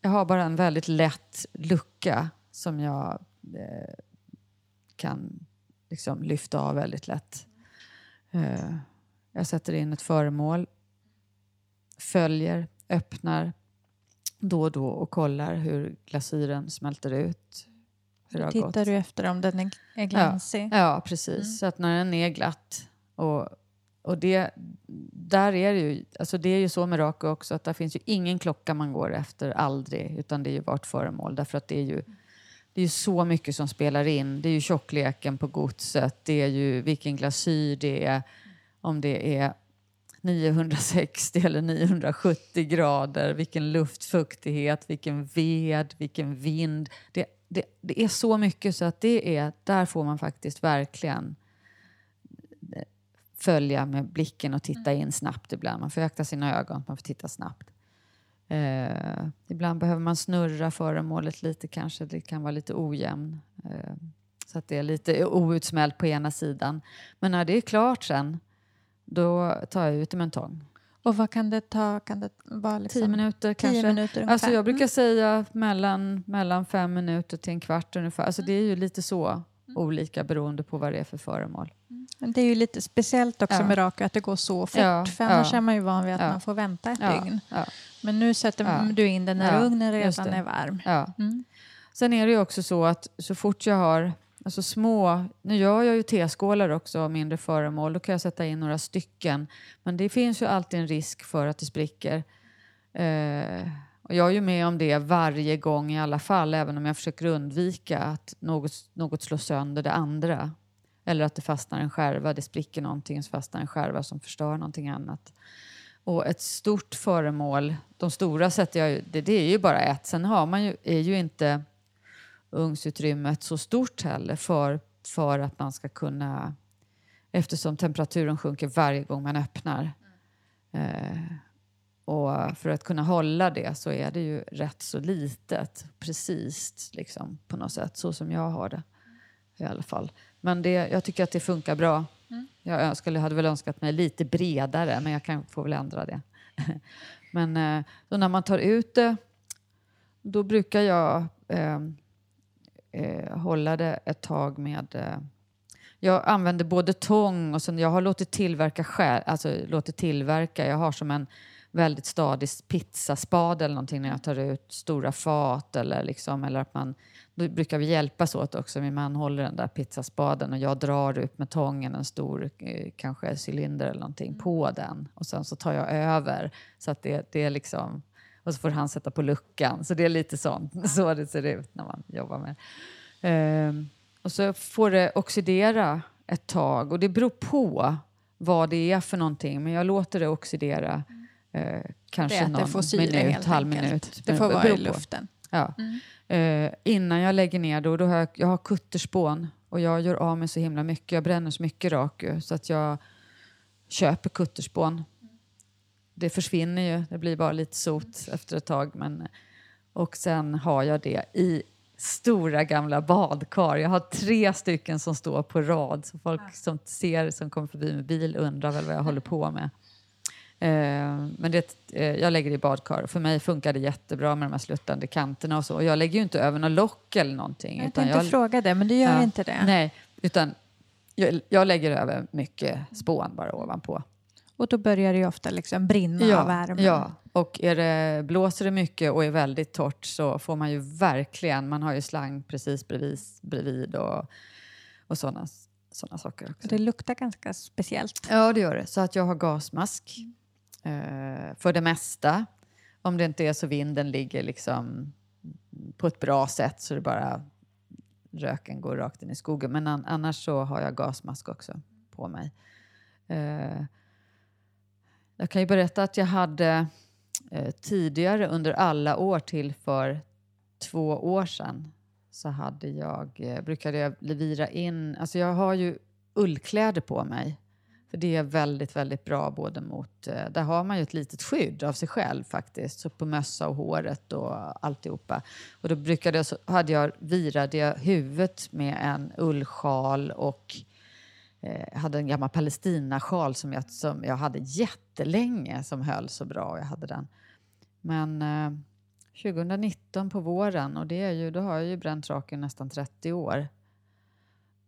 Jag har bara en väldigt lätt lucka som jag eh, kan liksom lyfta av väldigt lätt. Eh, jag sätter in ett föremål, följer, öppnar då och då och kollar hur glasyren smälter ut. Hur det har gått. Tittar du efter om den är, glansig? Ja, precis. Mm. Så att när den är glatt och, och det, där är det ju, alltså det är ju så med Raku också att där finns ju ingen klocka man går efter, aldrig, utan det är ju vart föremål därför att det är ju det är ju så mycket som spelar in. Det är ju tjockleken på godset, det är ju vilken glasyr det är, om det är 960 eller 970 grader, vilken luftfuktighet, vilken ved, vilken vind. Det, det, det är så mycket så att det är, där får man faktiskt verkligen följa med blicken och titta in snabbt ibland. Man får akta sina ögon, man får titta snabbt. Eh, ibland behöver man snurra föremålet lite kanske, det kan vara lite ojämn. Eh, så att det är lite outsmält på ena sidan. Men när det är klart sen, då tar jag ut det med en tång. Och vad kan det ta? Kan det vara liksom Tio minuter tio kanske. minuter ungefär? Alltså jag brukar Mm. säga mellan, mellan fem minuter till en kvart ungefär. Alltså det är ju lite så Mm. olika beroende på vad det är för föremål. Men Det är ju lite speciellt också Ja. med raku att det går så fort. Ja, För annars ja. är man ju van vid att Ja. man får vänta ett Ja, dygn. ja, Men nu sätter Ja. du in den när Ja, ugnen redan är varm. ja. Mm. Sen är det ju också så att så fort jag har alltså små, nu gör jag ju teskålar också av mindre föremål, då kan jag sätta in några stycken. Men det finns ju alltid en risk för att det spricker. Eh, och jag är ju med om det varje gång i alla fall, även om jag försöker undvika att något, något slår sönder det andra. Eller att det fastnar en skärva, det spricker någonting så fastnar en skärva som förstör någonting annat. Och ett stort föremål, de stora sätter jag ju, det, det är ju bara ett. Sen har man ju, är ju inte ugnsutrymmet så stort heller för, för att man ska kunna, eftersom temperaturen sjunker varje gång man öppnar. Eh, och för att kunna hålla det så är det ju rätt så litet, precis liksom, på något sätt, så som jag har det i alla fall. Men det, jag tycker att det funkar bra. Jag skulle, hade väl önskat mig lite bredare, men jag kan, får väl ändra det. men eh, när man tar ut det, då brukar jag eh, eh, hålla det ett tag med... Eh, jag använder både tång och sen jag har låtit tillverka själv, alltså låtit tillverka, jag har som en väldigt stadig pizzaspade eller någonting när jag tar ut stora fat eller liksom, eller att man, då brukar vi hjälpas åt också. Min man håller den där pizzaspaden och jag drar ut med tången en stor eh, kanske cylinder eller någonting på den. Och sen så tar jag över. Så att det, det är liksom och så får han sätta på luckan. Så det är lite sånt, så det ser ut när man jobbar med. Ehm, Och så får det oxidera ett tag. Och det beror på vad det är för någonting. Men jag låter det oxidera eh, Det kanske är det någon syre minut, halv enkelt. minut. Det får vara i luften. Ja. Mm. Eh, innan jag lägger ner då, då har jag, jag har kutterspån och jag gör av med så himla mycket. Jag bränner så mycket raku så att jag köper kutterspån. Det försvinner ju, det blir bara lite sot efter ett tag. Men, och sen har jag det i stora gamla badkar. Jag har tre stycken som står på rad. Så folk som ser, som kommer förbi med bil undrar väl vad jag håller på med. Eh, men det, eh, jag lägger det i badkar. För mig funkar det jättebra med de här sluttande kanterna och så. Och jag lägger ju inte över något lock eller någonting. Jag tänkte fråga det, men du gör Ja. inte det. Nej, utan jag, jag lägger över mycket spån bara ovanpå. Och då börjar det ju ofta liksom brinna av värmen. ja, och är det, blåser det mycket och är väldigt torrt så får man ju verkligen, man har ju slang precis bredvid, bredvid och, och sådana såna saker också. Och det luktar ganska speciellt. Ja, det gör det. Så att jag har gasmask eh, Eh, för det mesta. Om det inte är så vinden ligger liksom på ett bra sätt så det bara röken går rakt in i skogen. Men an, annars så har jag gasmask också på mig. Eh, jag kan ju berätta att jag hade eh, tidigare under alla år till för två år sedan så hade jag, eh, brukade jag vira in, alltså jag har ju ullkläder på mig. För det är väldigt, väldigt bra både mot, eh, där har man ju ett litet skydd av sig själv faktiskt. Så på mössa och håret och alltihopa. Och då brukade jag, så hade jag, virade jag huvudet med en ullsjal och eh, hade en gammal palestinasjal som jag, som jag hade jättelänge som höll så bra. och Jag hade den. Men eh, 2019 på våren, och det är ju, då har jag ju bränt raken nästan 30 år.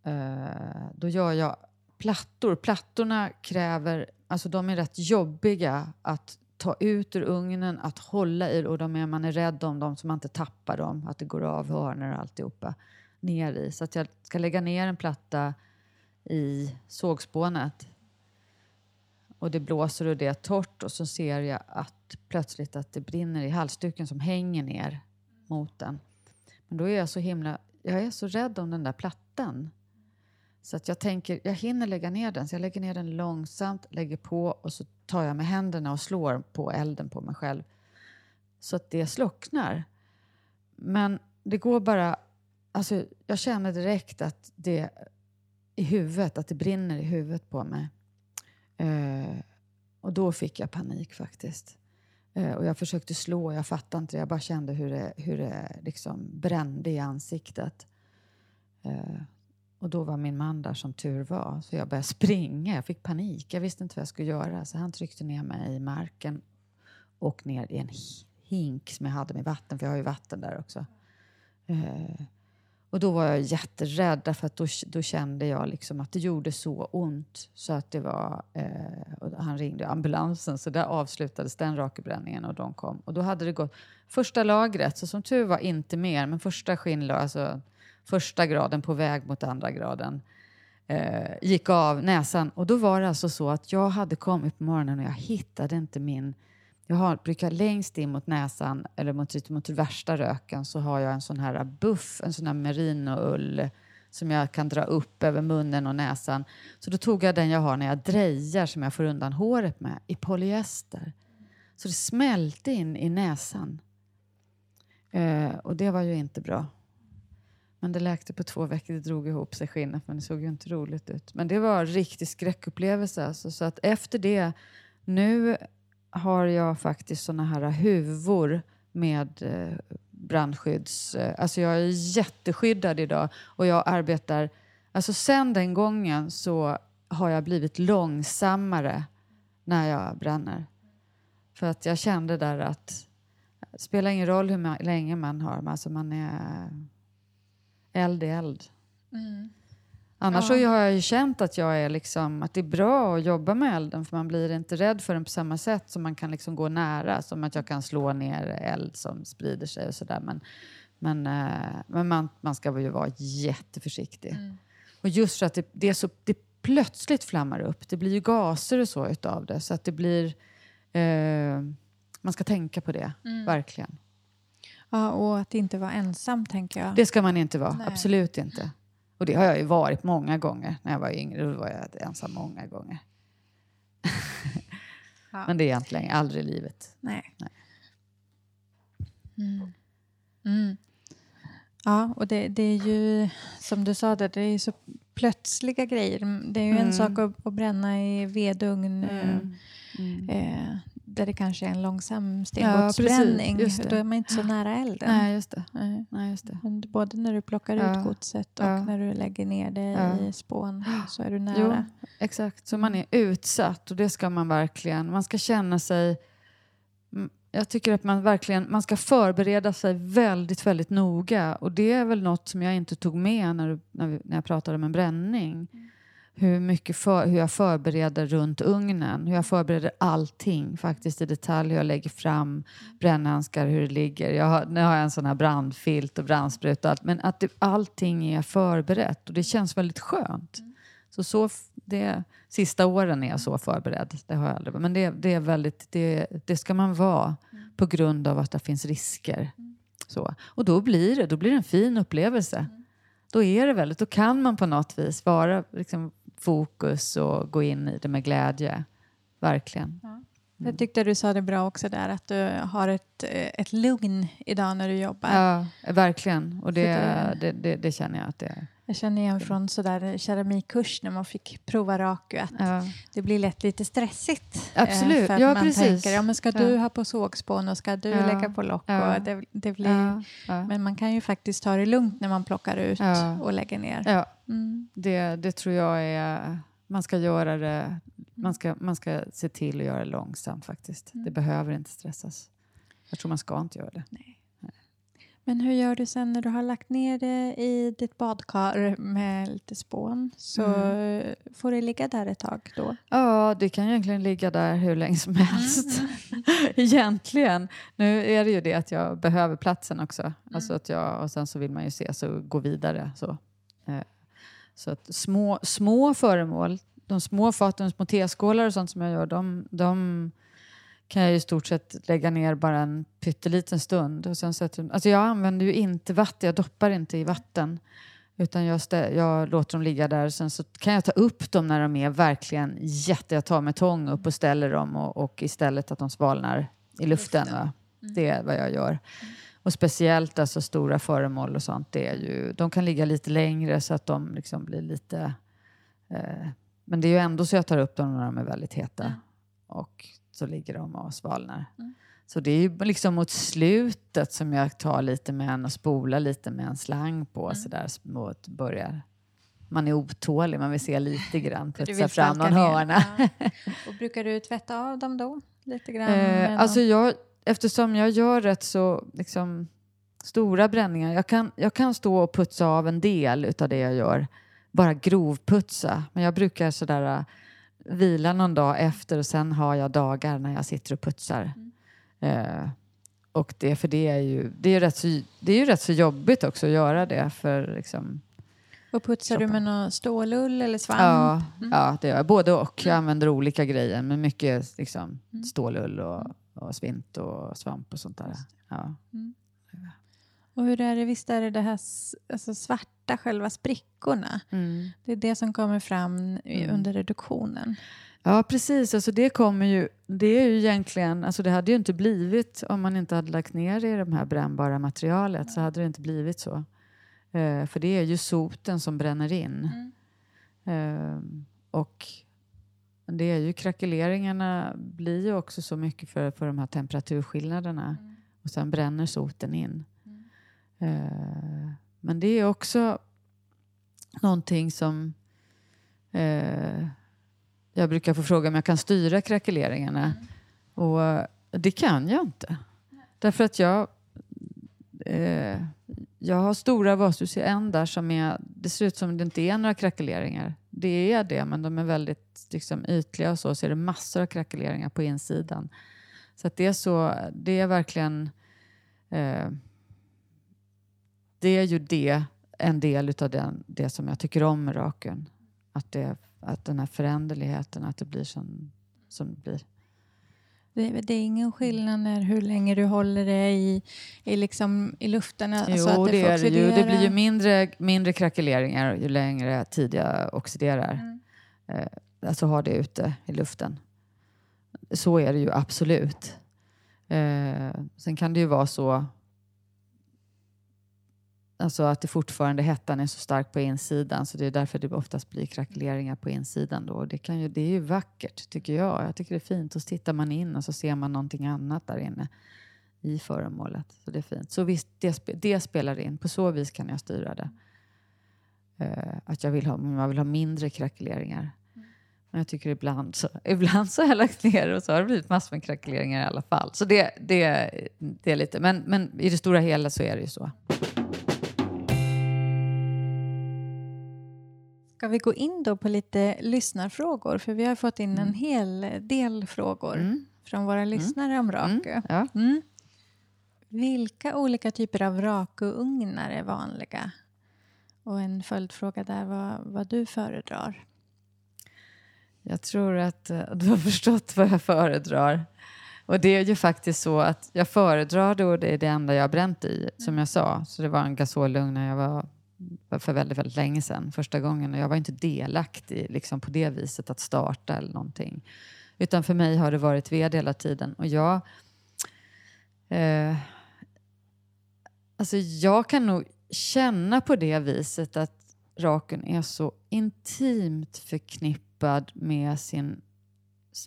Eh, då gör jag plattor. Plattorna kräver, alltså de är rätt jobbiga att ta ut ur ugnen, att hålla i och de är, man är rädd om dem så man inte tappar dem, att det går av hörnor och alltihopa ner i. Så att jag ska lägga ner en platta i sågspånet och det blåser och det är torrt och så ser jag att plötsligt att det brinner i halsduken som hänger ner mot den. Men då är jag så himla, jag är så rädd om den där plattan. Så att jag tänker, jag hinner lägga ner den, så jag lägger ner den långsamt, lägger på och så tar jag med händerna och slår på elden på mig själv. Så att det slocknar. Men det går bara, alltså jag känner direkt att det i huvudet, att det brinner i huvudet på mig. Eh, och då fick jag panik faktiskt. Eh, och jag försökte slå, jag fattade inte det. Jag bara kände hur det, hur det liksom brände i ansiktet. Eh, och då var min man där som tur var. Så jag började springa. Jag fick panik. Jag visste inte vad jag skulle göra. Så han tryckte ner mig i marken och ner i en hink som jag hade med vatten, för jag har ju vatten där också. Eh, och då var jag jätterädd därför att då, då kände jag liksom att det gjorde så ont så att det var... Eh, han ringde ambulansen så där avslutades den rakbränningen och de kom. Och då hade det gått första lagret, så som tur var inte mer, men första skinnlagret. alltså första graden på väg mot andra graden eh, gick av näsan. Och då var det alltså så att jag hade kommit på morgonen och jag hittade inte min jag har, brukar längst in mot näsan, eller mot, mot värsta röken, så har jag en sån här buff, en sån här merinoull som jag kan dra upp över munnen och näsan. Så då tog jag den jag har när jag drejar, som jag får undan håret med, i polyester. Så det smälte in i näsan. Eh, och det var ju inte bra. Men det läkte på två veckor, det drog ihop sig skinnet, men det såg ju inte roligt ut. Men det var en riktig skräckupplevelse. Alltså, så att efter det, nu har jag faktiskt såna här huvor med eh, brandskydds... Eh, alltså jag är jätteskyddad idag och jag arbetar... Alltså sen den gången så har jag blivit långsammare när jag bränner. För att jag kände där att det spelar ingen roll hur länge man har, alltså man är eld i eld. Mm. Annars ja. har jag ju känt att, jag är liksom, att det är bra att jobba med elden för man blir inte rädd för den på samma sätt som man kan liksom gå nära. Som att jag kan slå ner eld som sprider sig och sådär. Men, men, eh, men man, man ska ju vara jätteförsiktig. Mm. Och just för att det, det, är så, det plötsligt flammar upp. Det blir ju gaser och så utav det. Så att det blir... Eh, man ska tänka på det, mm. verkligen. Ja, och att inte vara ensam, tänker jag. Det ska man inte vara, Nej. absolut inte. Och det har jag ju varit många gånger. När jag var yngre då var jag ensam många gånger. ja. Men det är egentligen aldrig i livet. Nej. Nej. Mm. Mm. Ja, och det, det, är ju som du sa, det, det är så plötsliga grejer. Det är ju mm. en sak att, att bränna i vedugn. Mm. Mm. Eh, där det kanske är en långsam stengodsbränning. Ja, då är man inte så nära elden. Nej, just det. Nej. Nej just det. Men både när du plockar ja. ut godset och ja. när du lägger ner det ja. i spån så är du nära. Jo, exakt, så man är utsatt och det ska man verkligen. Man ska känna sig... Jag tycker att man verkligen man ska förbereda sig väldigt, väldigt noga. Och det är väl något som jag inte tog med när, när, vi, när jag pratade om en bränning. Mm hur, mycket för, hur jag förbereder runt ugnen. Hur jag förbereder allting faktiskt i detalj. Hur jag lägger fram brännhandskar, hur det ligger. Jag har, nu har jag en sån här brandfilt och brandspruta och allt. Men att det, allting är förberett och det känns väldigt skönt. Mm. Så, så det, sista åren är jag så förberedd. Det har jag aldrig Men det, det är väldigt, det, det ska man vara mm. på grund av att det finns risker. Mm. Så. Och då blir det, då blir det en fin upplevelse. Mm. Då är det väldigt, då kan man på något vis vara liksom, fokus och gå in i det med glädje. Verkligen. Ja. Jag tyckte du sa det bra också där, att du har ett, ett lugn idag när du jobbar. Ja, verkligen. Och det, det, det, det känner jag att det är. Jag känner igen från sådär keramikkurs när man fick prova raku att ja. det blir lätt lite stressigt. Eh, Absolut, för att ja man precis. Tänker, ja, men ska du ha på sågspån och ska du ja. lägga på lock? Ja. Och det, det blir, Men man kan ju faktiskt ta det lugnt när man plockar ut och lägger ner. Ja. Mm. Det, det tror jag är... Man ska göra det... Man ska, man ska se till att göra det långsamt faktiskt. Mm. Det behöver inte stressas. Jag tror man ska inte göra det. Nej. Men hur gör du sen när du har lagt ner det i ditt badkar med lite spån? Så mm. får det ligga där ett tag då? Ja, det kan egentligen ligga där hur länge som helst. Mm. egentligen. Nu är det ju det att jag behöver platsen också. Mm. Alltså att jag, och sen så vill man ju se så gå vidare. Så, eh, så att små, små föremål, de små faten, små teskålar och sånt som jag gör, de, de kan jag i stort sett lägga ner bara en pytteliten stund. Och sen sätter, alltså jag använder ju inte vatten, jag doppar inte i vatten. Utan jag, stä, jag låter dem ligga där. Sen så kan jag ta upp dem när de är verkligen jätte... Jag tar med tång upp och ställer dem och, och istället att de svalnar i luften. luften. Mm. Det är vad jag gör. Mm. Och speciellt alltså stora föremål och sånt, det är ju, de kan ligga lite längre så att de liksom blir lite... Eh, men det är ju ändå så jag tar upp dem när de är väldigt heta. Och så ligger de och svalnar. Mm. Så det är ju liksom mot slutet som jag tar lite med en och spolar lite med en slang på Mm. sådär mot börjar. Man är otålig, man vill se lite grann, putsa fram någon hörna. Ja. Och brukar du tvätta av dem då? Lite grann? Eh, alltså jag, eftersom jag gör rätt så liksom, stora bränningar. Jag kan, jag kan stå och putsa av en del utav det jag gör. Bara grovputsa. Men jag brukar sådär vila någon dag efter och sen har jag dagar när jag sitter och putsar. Eh, och det, för det är ju, det är ju rätt så, det är ju rätt så jobbigt också att göra det för liksom, och putsar du med någon stålull eller svamp? Ja, ja, det gör jag. Både och. Jag använder olika grejer, men mycket liksom, stålull och, och svint och svamp och sånt där. Ja. Och hur är det, visst är det det här alltså svarta, själva sprickorna? Det är det som kommer fram Mm. under reduktionen. ja, precis. Alltså, det kommer ju... Det är ju egentligen... Alltså, det hade ju inte blivit om man inte hade lagt ner i det här brännbara materialet. Så hade det inte blivit så. Eh, för det är ju soten som bränner in. Eh, och det är ju krackeleringarna blir ju också så mycket för, för de här temperaturskillnaderna. Och sen bränner soten in. Eh, men det är också någonting som eh, jag brukar få fråga om jag kan styra krackeleringarna. Och eh, det kan jag inte. Därför att jag, eh, jag har stora vasusändar som är, det ser ut som det inte är några krackeleringar. Det är det, men de är väldigt liksom, ytliga och så, så är det massor av krackeleringar på insidan. Så det är så, det är verkligen, eh, det är ju det, en del av den, det som jag tycker om med raken. Att, det, att den här föränderligheten, att det blir som, som det blir. Det, är- det är ingen skillnad när hur länge du håller det i, i, liksom, i luften. Alltså jo, att det, får är det ju. Det blir ju mindre, mindre krackeleringar ju längre tid jag oxiderar. Mm. Eh, alltså har det ute i luften. Så är det ju absolut. Eh, sen kan det ju vara så Alltså att det fortfarande hettan är så stark på insidan så det är därför det oftast blir krackeleringar på insidan då. Det, kan ju, det är ju vackert tycker jag. Jag tycker det är fint. Och så tittar man in och så ser man någonting annat där inne i föremålet. Så det är fint. Så visst, det, det spelar in. På så vis kan jag styra det. Uh, att jag vill ha, jag vill ha mindre krackeleringar. Men jag tycker ibland så, ibland så har jag lagt ner och så har det blivit massor med krackeleringar i alla fall. Så det, det, det är lite, men, men i det stora hela så är det ju så. Ska vi gå in då på lite lyssnarfrågor? För vi har fått in en hel del frågor Mm. från våra lyssnare om Raku. Ja. Mm. Vilka olika typer av Raku-ugnar är vanliga? Och en följdfråga där, vad, vad du föredrar? Jag tror att eh, du har förstått vad jag föredrar. Och det är ju faktiskt så att jag föredrar det och det är det enda jag har bränt i, som jag sa. Så det var en gasolugn när jag var för väldigt, väldigt länge sedan, första gången. Och jag var inte delaktig liksom, på det viset att starta eller någonting. Utan för mig har det varit VD hela tiden. Och jag... Eh, alltså jag kan nog känna på det viset att raken är så intimt förknippad med sin,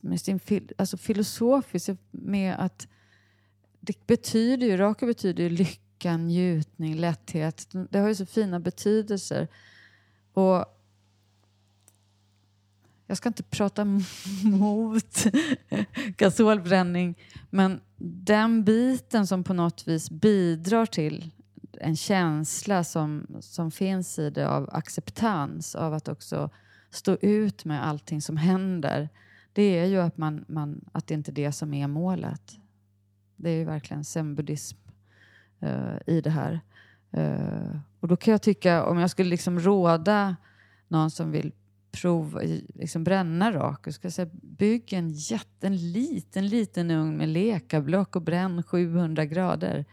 med sin fil, alltså filosofiskt med att det betyder ju, raken betyder ju lycka, njutning, lätthet. Det har ju så fina betydelser. Och jag ska inte prata mot gasolbränning, men den biten som på något vis bidrar till en känsla som, som finns i det av acceptans, av att också stå ut med allting som händer. Det är ju att, man, man, att det inte är det som är målet. Det är ju verkligen zenbuddism. Eh, i det här. Eh, och då kan jag tycka, om jag skulle liksom råda någon som vill prova, liksom bränna rak, ska jag säga, bygg en jätte, en liten, liten ugn med lekablock och bränn 700 grader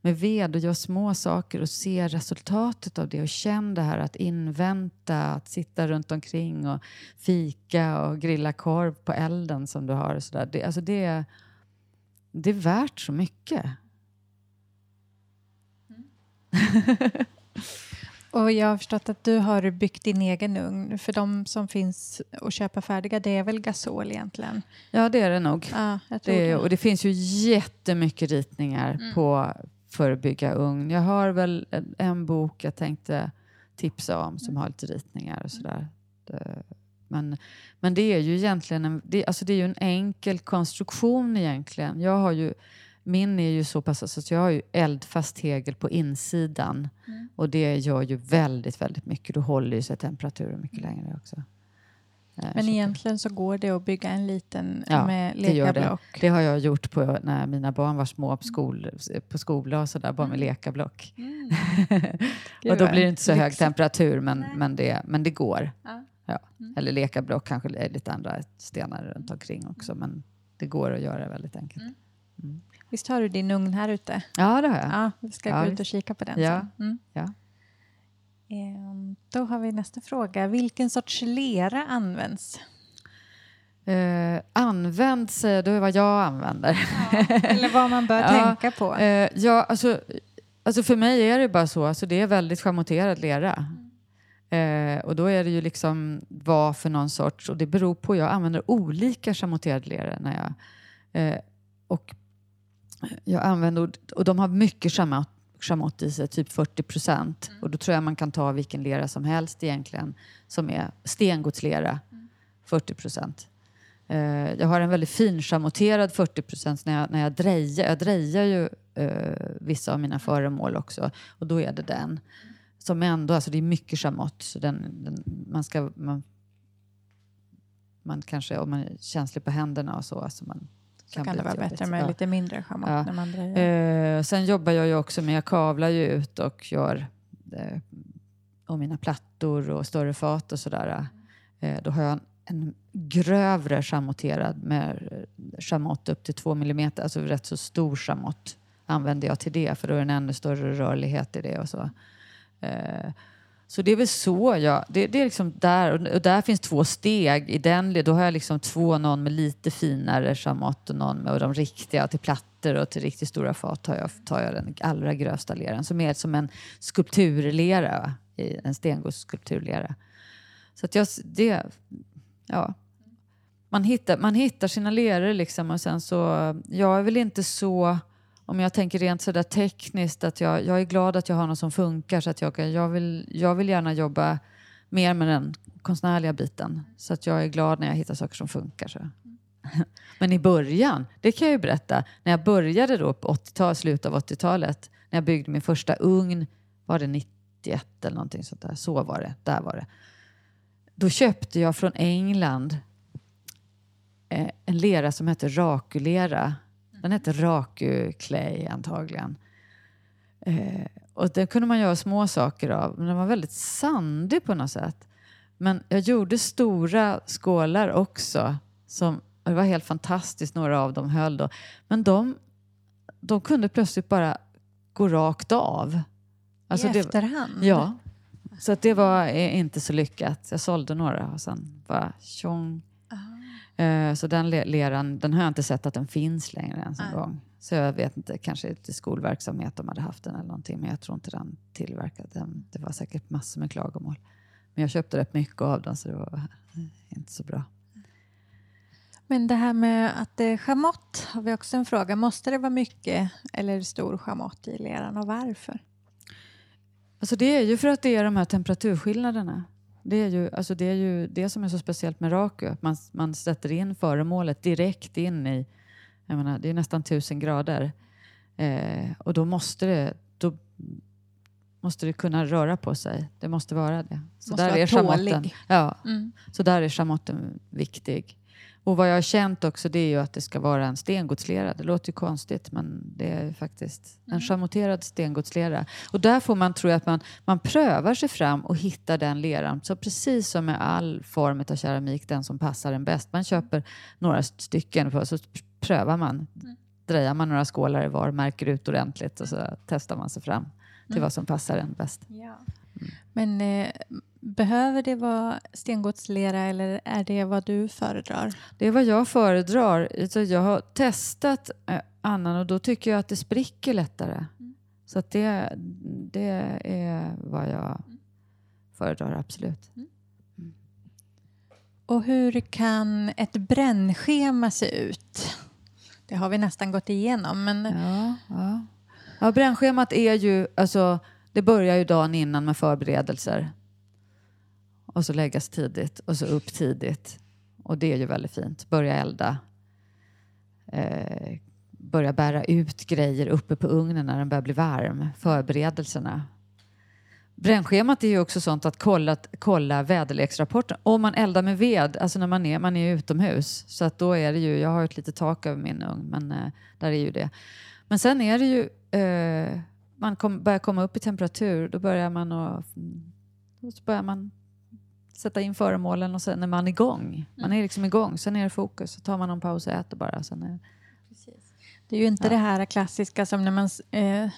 med ved och gör små saker och se resultatet av det och känn det här att invänta, att sitta runt omkring och fika och grilla korv på elden som du har. Och så där. Det, alltså det, det är värt så mycket. Och jag har förstått att du har byggt din egen ugn. För de som finns och köpa färdiga, det är väl gasol egentligen? Ja, det är det nog. Ja, Det, det. och det finns ju jättemycket ritningar Mm. på för att bygga ugn. Jag har väl en, en bok jag tänkte tipsa om Mm. som har lite ritningar och sådär. Det, men, men det är ju egentligen en, det, alltså det är ju en enkel konstruktion egentligen. Jag har ju, min är ju så pass, alltså jag har ju eldfast tegel på insidan Mm. och det gör ju väldigt, väldigt mycket. Då håller ju sig temperaturen mycket längre också. Eh, Men så- egentligen så går det att bygga en liten Ja, med det gör det. lekablock. Det har jag gjort på, när mina barn var små på, skol, på skola och sådär, bara med lekablock. Mm. och då blir det inte så hög temperatur, men, men, det, men det går. Ja. Ja. Mm. Eller lekablock kanske är lite andra stenar runt omkring också, men det går att göra väldigt enkelt. Mm. Visst har du din ugn här ute? Ja, det har jag. Ja, vi ska Ja, gå ut och kika på den Ja, sen. Mm. ja. Ehm, Då har vi nästa fråga. Vilken sorts lera används? Eh, använd, säger du vad jag använder? Eller vad man bör Ja, tänka på? Eh, ja, alltså, alltså för mig är det bara så. Alltså det är väldigt schamotterad lera. Eh, och då är det ju liksom vad för någon sorts, och det beror på, jag använder olika schamotterad lera när jag, eh, och jag använder, och de har mycket schamott, schamott i sig, typ 40 procent. Och då tror jag man kan ta vilken lera som helst egentligen, som är stengodslera, 40 procent. Eh, jag har en väldigt fin schamotterad 40 procent när jag, när jag drejar. Jag drejar ju eh, vissa av mina föremål också och då är det den. Som ändå, alltså det är mycket schamott så den, den, man ska, man, man kanske, om man är känslig på händerna och så, alltså man Så kan bli det vara bättre med Ja. lite mindre schamott Ja. när man drejar. Eh, sen jobbar jag ju också med, jag kavlar ju ut och gör eh, och mina plattor och större fat och sådär. Eh, då har jag en, en grövre chamotterad med chamott upp till två millimeter, alltså rätt så stor chamott använder jag till det för då är det en ännu större rörlighet i det och så. Eh, så det är väl så jag, det, det är liksom där, och- där finns två steg. I den, då har jag liksom två, någon med lite finare chamotte och någon med och de riktiga till plattor och till riktigt stora fat tar jag, tar jag den allra grövsta leran som är som en skulpturlera, en stengodsskulpturlera. Så att jag, det, ja. Man hittar, man hittar sina leror liksom och sen så, jag är väl inte så, om jag tänker rent sådär tekniskt, att jag, jag är glad att jag har något som funkar så att jag, kan, jag, vill, jag vill gärna jobba mer med den konstnärliga biten. Så att jag är glad när jag hittar saker som funkar. Så. Men i början, det kan jag ju berätta, när jag började då på 80-talet, slutet av 80-talet, när jag byggde min första ugn, var det 91 eller någonting sånt där, så var det, där var det. Då köpte jag från England eh, en lera som heter rakulera. Den heter Raku Clay antagligen. Eh, och den kunde man göra små saker av, men den var väldigt sandig på något sätt. Men jag gjorde stora skålar också. Som, det var helt fantastiskt, några av dem höll då. Men de, de kunde plötsligt bara gå rakt av. Alltså I det- efterhand? Ja. Så att det var eh, inte så lyckat. Jag sålde några och sen bara tjong. Eh, Så den le- leran, den har jag inte sett att den finns längre ens en Nej. gång. Så jag vet inte, kanske lite skolverksamhet de hade haft den eller någonting. Men jag tror inte den tillverkade den. Det var säkert massor med klagomål. Men jag köpte rätt mycket av den så det var inte så bra. Men det här med att det är schamott har vi också en fråga. Måste det vara mycket eller stor schamott i leran och varför? Alltså det är ju för att det är de här temperaturskillnaderna. Det är ju, alltså det, är ju det som är så speciellt med Raku. Att man, man sätter in föremålet direkt in i, jag menar, det är nästan tusen grader. Eh, och då måste det, då måste det kunna röra på sig. Det måste vara det. Så Måste där vara är chamotten, tålig. ja, Mm. så där är chamotten viktig. Och vad jag har känt också det är ju att det ska vara en stengodslera. Det låter ju konstigt men det är faktiskt en chamotterad stengodslera. Och där får man, tror jag, att man, man prövar sig fram och hittar den leran. Så precis som med all form av keramik, den som passar en bäst. Man köper några stycken på, så prövar man. Drejar man några skålar i var, märker ut ordentligt och så testar man sig fram till vad som passar en bäst. Ja. Men eh, behöver det vara stengodslera eller är det vad du föredrar? Det är vad jag föredrar. Jag har testat eh, annan och då tycker jag att det spricker lättare. Så att det, det är vad jag föredrar absolut. Och hur kan ett brännschema se ut? Det har vi nästan gått igenom. Men... Ja, ja. ja brännschemat är ju, alltså, det börjar ju dagen innan med förberedelser. Och så läggas tidigt och så upp tidigt. Och det är ju väldigt fint. Börja elda. Eh, börja bära ut grejer uppe på ugnen när den börjar bli varm. Förberedelserna. Brännschemat är ju också sånt att kolla, kolla väderleksrapporten. Om man eldar med ved, alltså när man är, man är utomhus. Så att då är det ju, jag har ett litet tak över min ugn, men eh, där är ju det. Men sen är det ju, eh, man kom, börjar komma upp i temperatur, då börjar man och, så börjar man sätta in föremålen och sen är man igång. Man är liksom igång, sen är det fokus. Så tar man en paus och äter bara. Sen är, Det är ju inte Ja. det här klassiska som när man eh,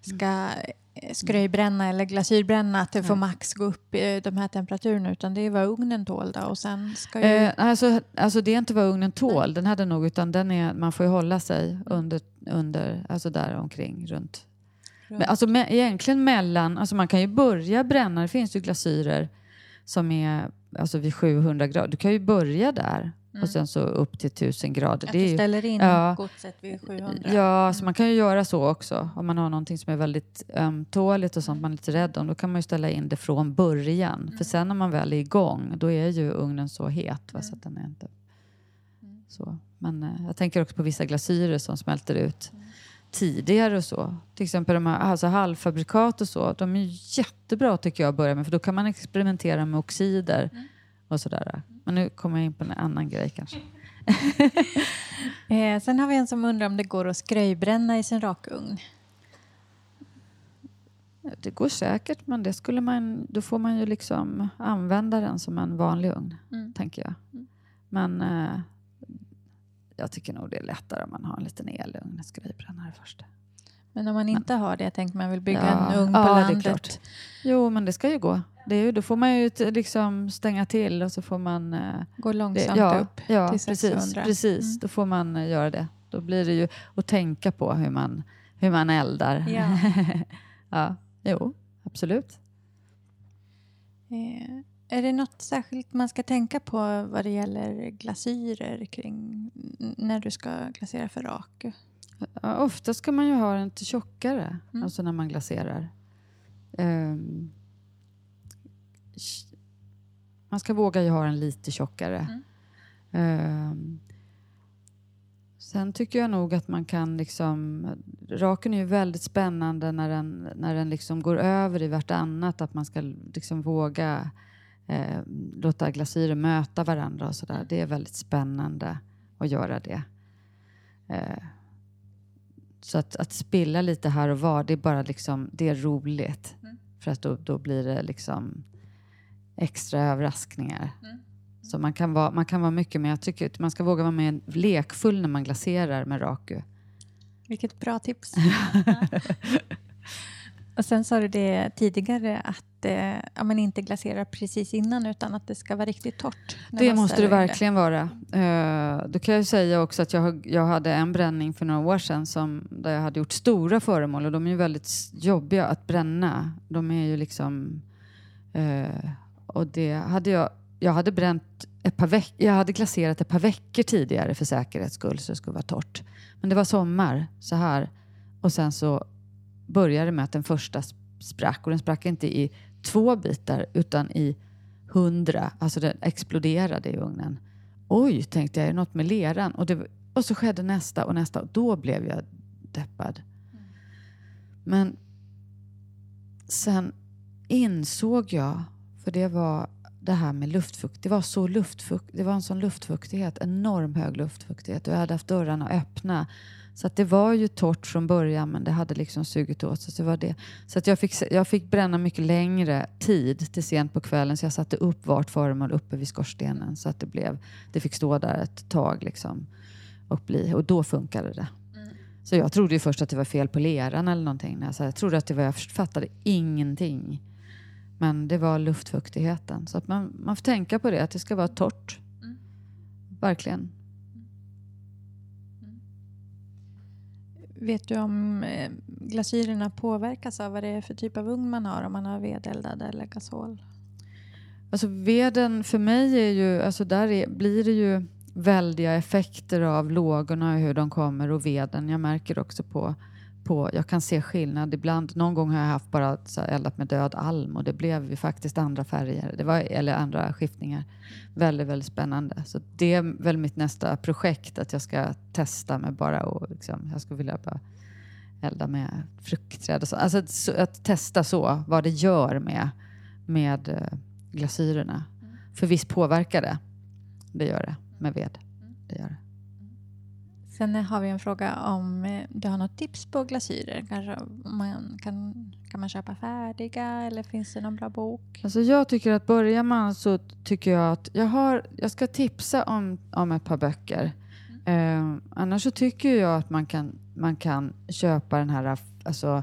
ska eh, skröjbränna eller glasyrbränna att det får Nej. max gå upp i de här temperaturerna utan det är vad ugnen tål då och sen ska ju... Eh, alltså, alltså det är inte vad ugnen tål, den hade nog, utan den är, man får ju hålla sig under, under alltså där omkring runt. Men, alltså me, egentligen mellan, alltså man kan ju börja bränna, det finns ju glasyrer som är alltså vid 700 grader. Du kan ju börja där och sen så upp till 1000 grader. att Det är du ställer in ja. godset vid 700. Ja, så man kan ju göra så också. Om man har någonting som är väldigt ömtåligt och sånt man är lite rädd om, då kan man ju ställa in det från början. För sen när man väl är igång, då är ju ugnen så het. Va, så att den är inte så. Men eh, jag tänker också på vissa glasyrer som smälter ut tidigare och så. Till exempel de här alltså halvfabrikat och så. De är jättebra tycker jag att börja med, för då kan man experimentera med oxider och sådär. Men nu kommer jag in på en annan grej kanske. Eh, sen har vi en som undrar om det går att skröjbränna i sin rakugn. Det går säkert, men det skulle man, då får man ju liksom använda den som en vanlig ugn, Mm. tänker jag. Men eh, jag tycker nog det är lättare om man har en liten elugn, en skröjbrännare först. Men om man inte har det, tänker man vill bygga Ja, en ugn på ja, det är landet. klart. Jo, men det ska ju gå. Det är ju, då får man ju liksom stänga till och så får man... eh, Går det, långsamt ja, upp ja, till precis. 600. precis. Mm. Då får man eh, göra det. Då blir det ju att tänka på hur man, hur man eldar. Ja. ja, jo, absolut. Eh, är det något särskilt man ska tänka på vad det gäller glasyrer kring när du ska glasera för rak? Ja, ofta ska man ju ha den lite tjockare, Mm. alltså när man glaserar. Sh- man ska våga ju ha den lite tjockare. Mm. Ehm, sen tycker jag nog att man kan liksom... Raken är ju väldigt spännande när den, när den liksom går över i vartannat. Att man ska liksom våga eh, låta glasyrer möta varandra och sådär. Det är väldigt spännande att göra det. Eh, så att, att spilla lite här och var, det är bara liksom, det är roligt. Mm. För att då, då blir det liksom extra överraskningar. Mm. Så man kan, vara, man kan vara mycket med, jag tycker att man ska våga vara mer lekfull när man glaserar med raku. Vilket bra tips. Och sen sa du det tidigare att eh, ja, men inte glasera precis innan utan att det ska vara riktigt torrt. Det måste det verkligen vara. Uh, då kan jag säga också att jag, jag hade en bränning för några år sedan som, där jag hade gjort stora föremål och de är ju väldigt jobbiga att bränna. De är ju liksom... eh, och det hade jag... Jag hade bränt ett par veck, Jag hade glaserat ett par veckor tidigare för säkerhets skull så det skulle vara torrt. Men det var sommar så här och sen så började med att den första sp- sprack och den sprack inte i två bitar utan i hundra. Alltså den exploderade i ugnen. Oj, tänkte jag, är det något med leran? Och, det, och så skedde nästa och nästa och då blev jag deppad. Men sen insåg jag, för det var det här med luftfukt. Det var, så luftfukt, det var en sån luftfuktighet, enorm hög luftfuktighet. Och jag hade haft dörrarna öppna. Så att det var ju torrt från början men det hade liksom sugit åt sig. Så, det var det. så att jag, fick, jag fick bränna mycket längre tid till sent på kvällen. Så jag satte upp vart föremål uppe vid skorstenen. Så att det, blev, det fick stå där ett tag. Liksom, och, bli, och då funkade det. Så jag trodde ju först att det var fel på leran eller någonting. Sa- jag trodde att det var, jag fattade ingenting. Men det var luftfuktigheten. Så att man, man får tänka på det, att det ska vara torrt. Mm. Verkligen. Vet du om eh, glasyrerna påverkas av vad det är för typ av ugn man har? Om man har vedeldad eller gasol? Alltså veden för mig är ju, alltså där är, blir det ju väldiga effekter av lågorna och hur de kommer och veden. Jag märker också på, på jag kan se skillnad. Ibland, någon gång har jag haft bara så eldat med död alm och det blev ju faktiskt andra färger, det var, eller andra skiftningar. Väldigt, väldigt spännande. Så det är väl mitt nästa projekt, att jag ska testa med bara och liksom, jag skulle vilja bara elda med fruktträd och så. Alltså att, att testa så, vad det gör med, med eh, glasyrerna. För visst påverkar det. Det gör det med ved. Det gör det. Sen har vi en fråga om eh, du har något tips på glasyrer. Kanske man kan, kan man köpa färdiga eller finns det någon bra bok? Alltså jag tycker att börjar man så tycker jag att jag, har, jag ska tipsa om, om ett par böcker. Eh, annars så tycker jag att man kan, man kan köpa den här alltså,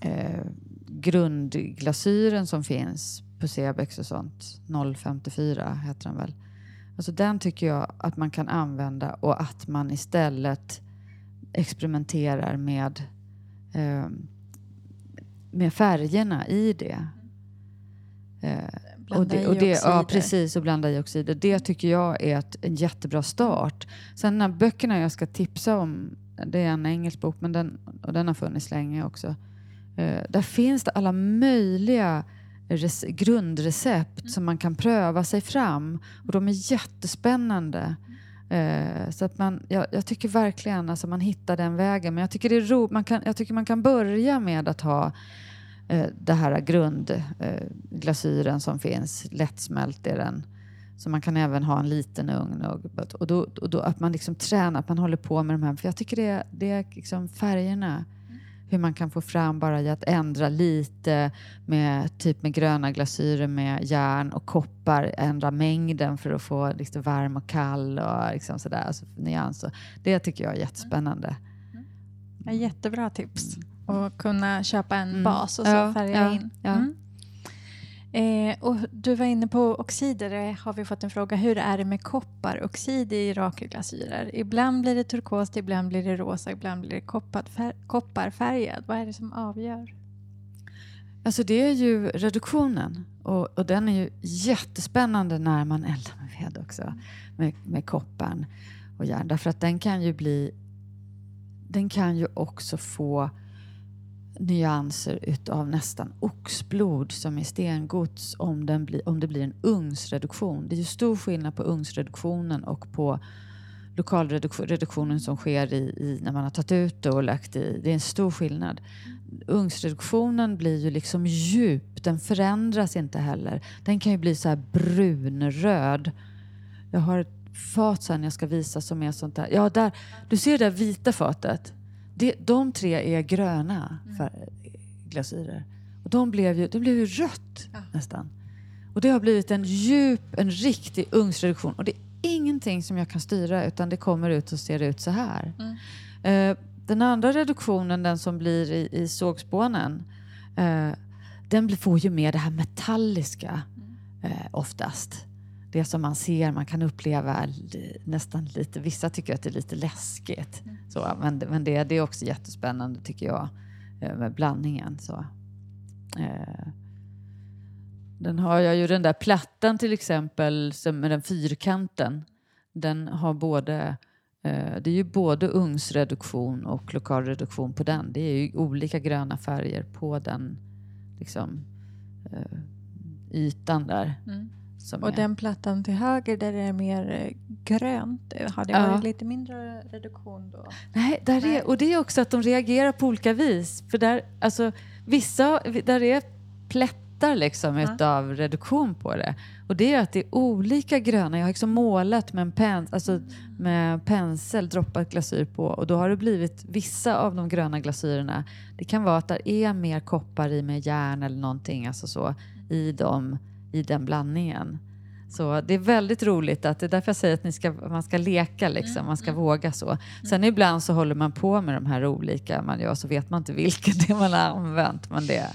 eh, grundglasyren som finns på Cebex och sånt. 054 heter den väl. Alltså den tycker jag att man kan använda och att man istället experimenterar med, eh, med färgerna i det. Eh, och det, och det ja, precis, och blanda i oxider. Det tycker jag är ett, en jättebra start. Sen när böckerna jag ska tipsa om, det är en engelsk bok men den, och den har funnits länge också. Eh, där finns det alla möjliga grundrecept mm. som man kan pröva sig fram. Och de är jättespännande. Eh, så att man, jag, jag, tycker verkligen att alltså man hittar den vägen. Men jag tycker, det är ro, man kan, jag tycker man kan börja med att ha eh, det här grundglasyren eh, som finns. Lättsmält är den. Så man kan även ha en liten ugn. Och, och, då, och då, att man liksom tränar, att man håller på med de här. För jag tycker det, det är liksom färgerna hur man kan få fram bara i att ändra lite med typ med gröna glasyrer med järn och koppar, ändra mängden för att få liksom varm och kall och liksom sådär, alltså nyans. Det tycker jag är jättespännande. Ja, jättebra tips. Mm. Och kunna köpa en mm. bas och så ja, färga ja, in. Ja. Mm. Eh, och du var inne på oxider. Eh, har vi fått en fråga. Hur är det med kopparoxid i rakelglasyrer? Ibland blir det turkost, ibland blir det rosa, ibland blir det kopparfärgad. Vad är det som avgör? Alltså det är ju reduktionen och, och, den är ju jättespännande när man eldar med ved också. Med, med kopparn och järn. Därför att den kan ju bli... Den kan ju också få nyanser utav nästan oxblod som är stengods om, den bli, om det blir en ugnsreduktion. Det är ju stor skillnad på ugnsreduktionen och på lokalreduktionen som sker i, i, när man har tagit ut det och lagt i. Det är en stor skillnad. Ugnsreduktionen blir ju liksom djup, den förändras inte heller. Den kan ju bli så här brunröd. Jag har ett fat sen jag ska visa som är sånt där. Ja, där. Du ser det där vita fatet? Det, de tre är gröna mm. glasyrer. Och de blev ju, det blev ju rött ja. nästan. Och det har blivit en djup, en riktig ugnsreduktion. Och det är ingenting som jag kan styra utan det kommer ut och ser ut så här. Mm. Uh, den andra reduktionen, den som blir i, i sågspånen, uh, den får ju med det här metalliska uh, oftast det som man ser, man kan uppleva nästan lite, vissa tycker att det är lite läskigt. Mm. Så, men men det, det är också jättespännande tycker jag eh, med blandningen. Så. Eh, den har jag ju den där plattan till exempel med den fyrkanten. Den har både eh, det är ju både ugnsreduktion och lokalreduktion på den. Det är ju olika gröna färger på den liksom, ytan där. Mm och är... den plattan till höger där det är mer eh, grönt, har det ja. varit lite mindre reduktion då? Nej, där Nej. Är, och det är också att de reagerar på olika vis. För där, alltså, vissa, där är plättar liksom ja. utav reduktion på det. Och det är att det är olika gröna. Jag har liksom målat med en pens, alltså med pensel, droppat glasyr på och då har det blivit vissa av de gröna glasyrerna. Det kan vara att det är mer koppar i med järn eller någonting alltså så, i dem i den blandningen. Så det är väldigt roligt att det är därför jag säger att ni ska, man ska leka, liksom. Mm, man ska mm. våga så. Mm. Sen ibland så håller man på med de här olika man gör så vet man inte vilken det man har använt. Men det,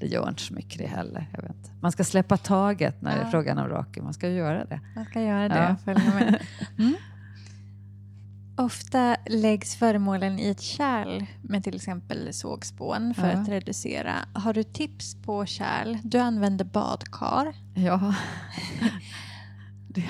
det gör inte så mycket det heller. Jag vet. Man ska släppa taget när ja. det är frågan om raken. Man ska göra det. Man ska göra det, ja. följa med. Mm. Ofta läggs föremålen i ett kärl med till exempel sågspån för Ja. att reducera. Har du tips på kärl? Du använder badkar. Ja, det,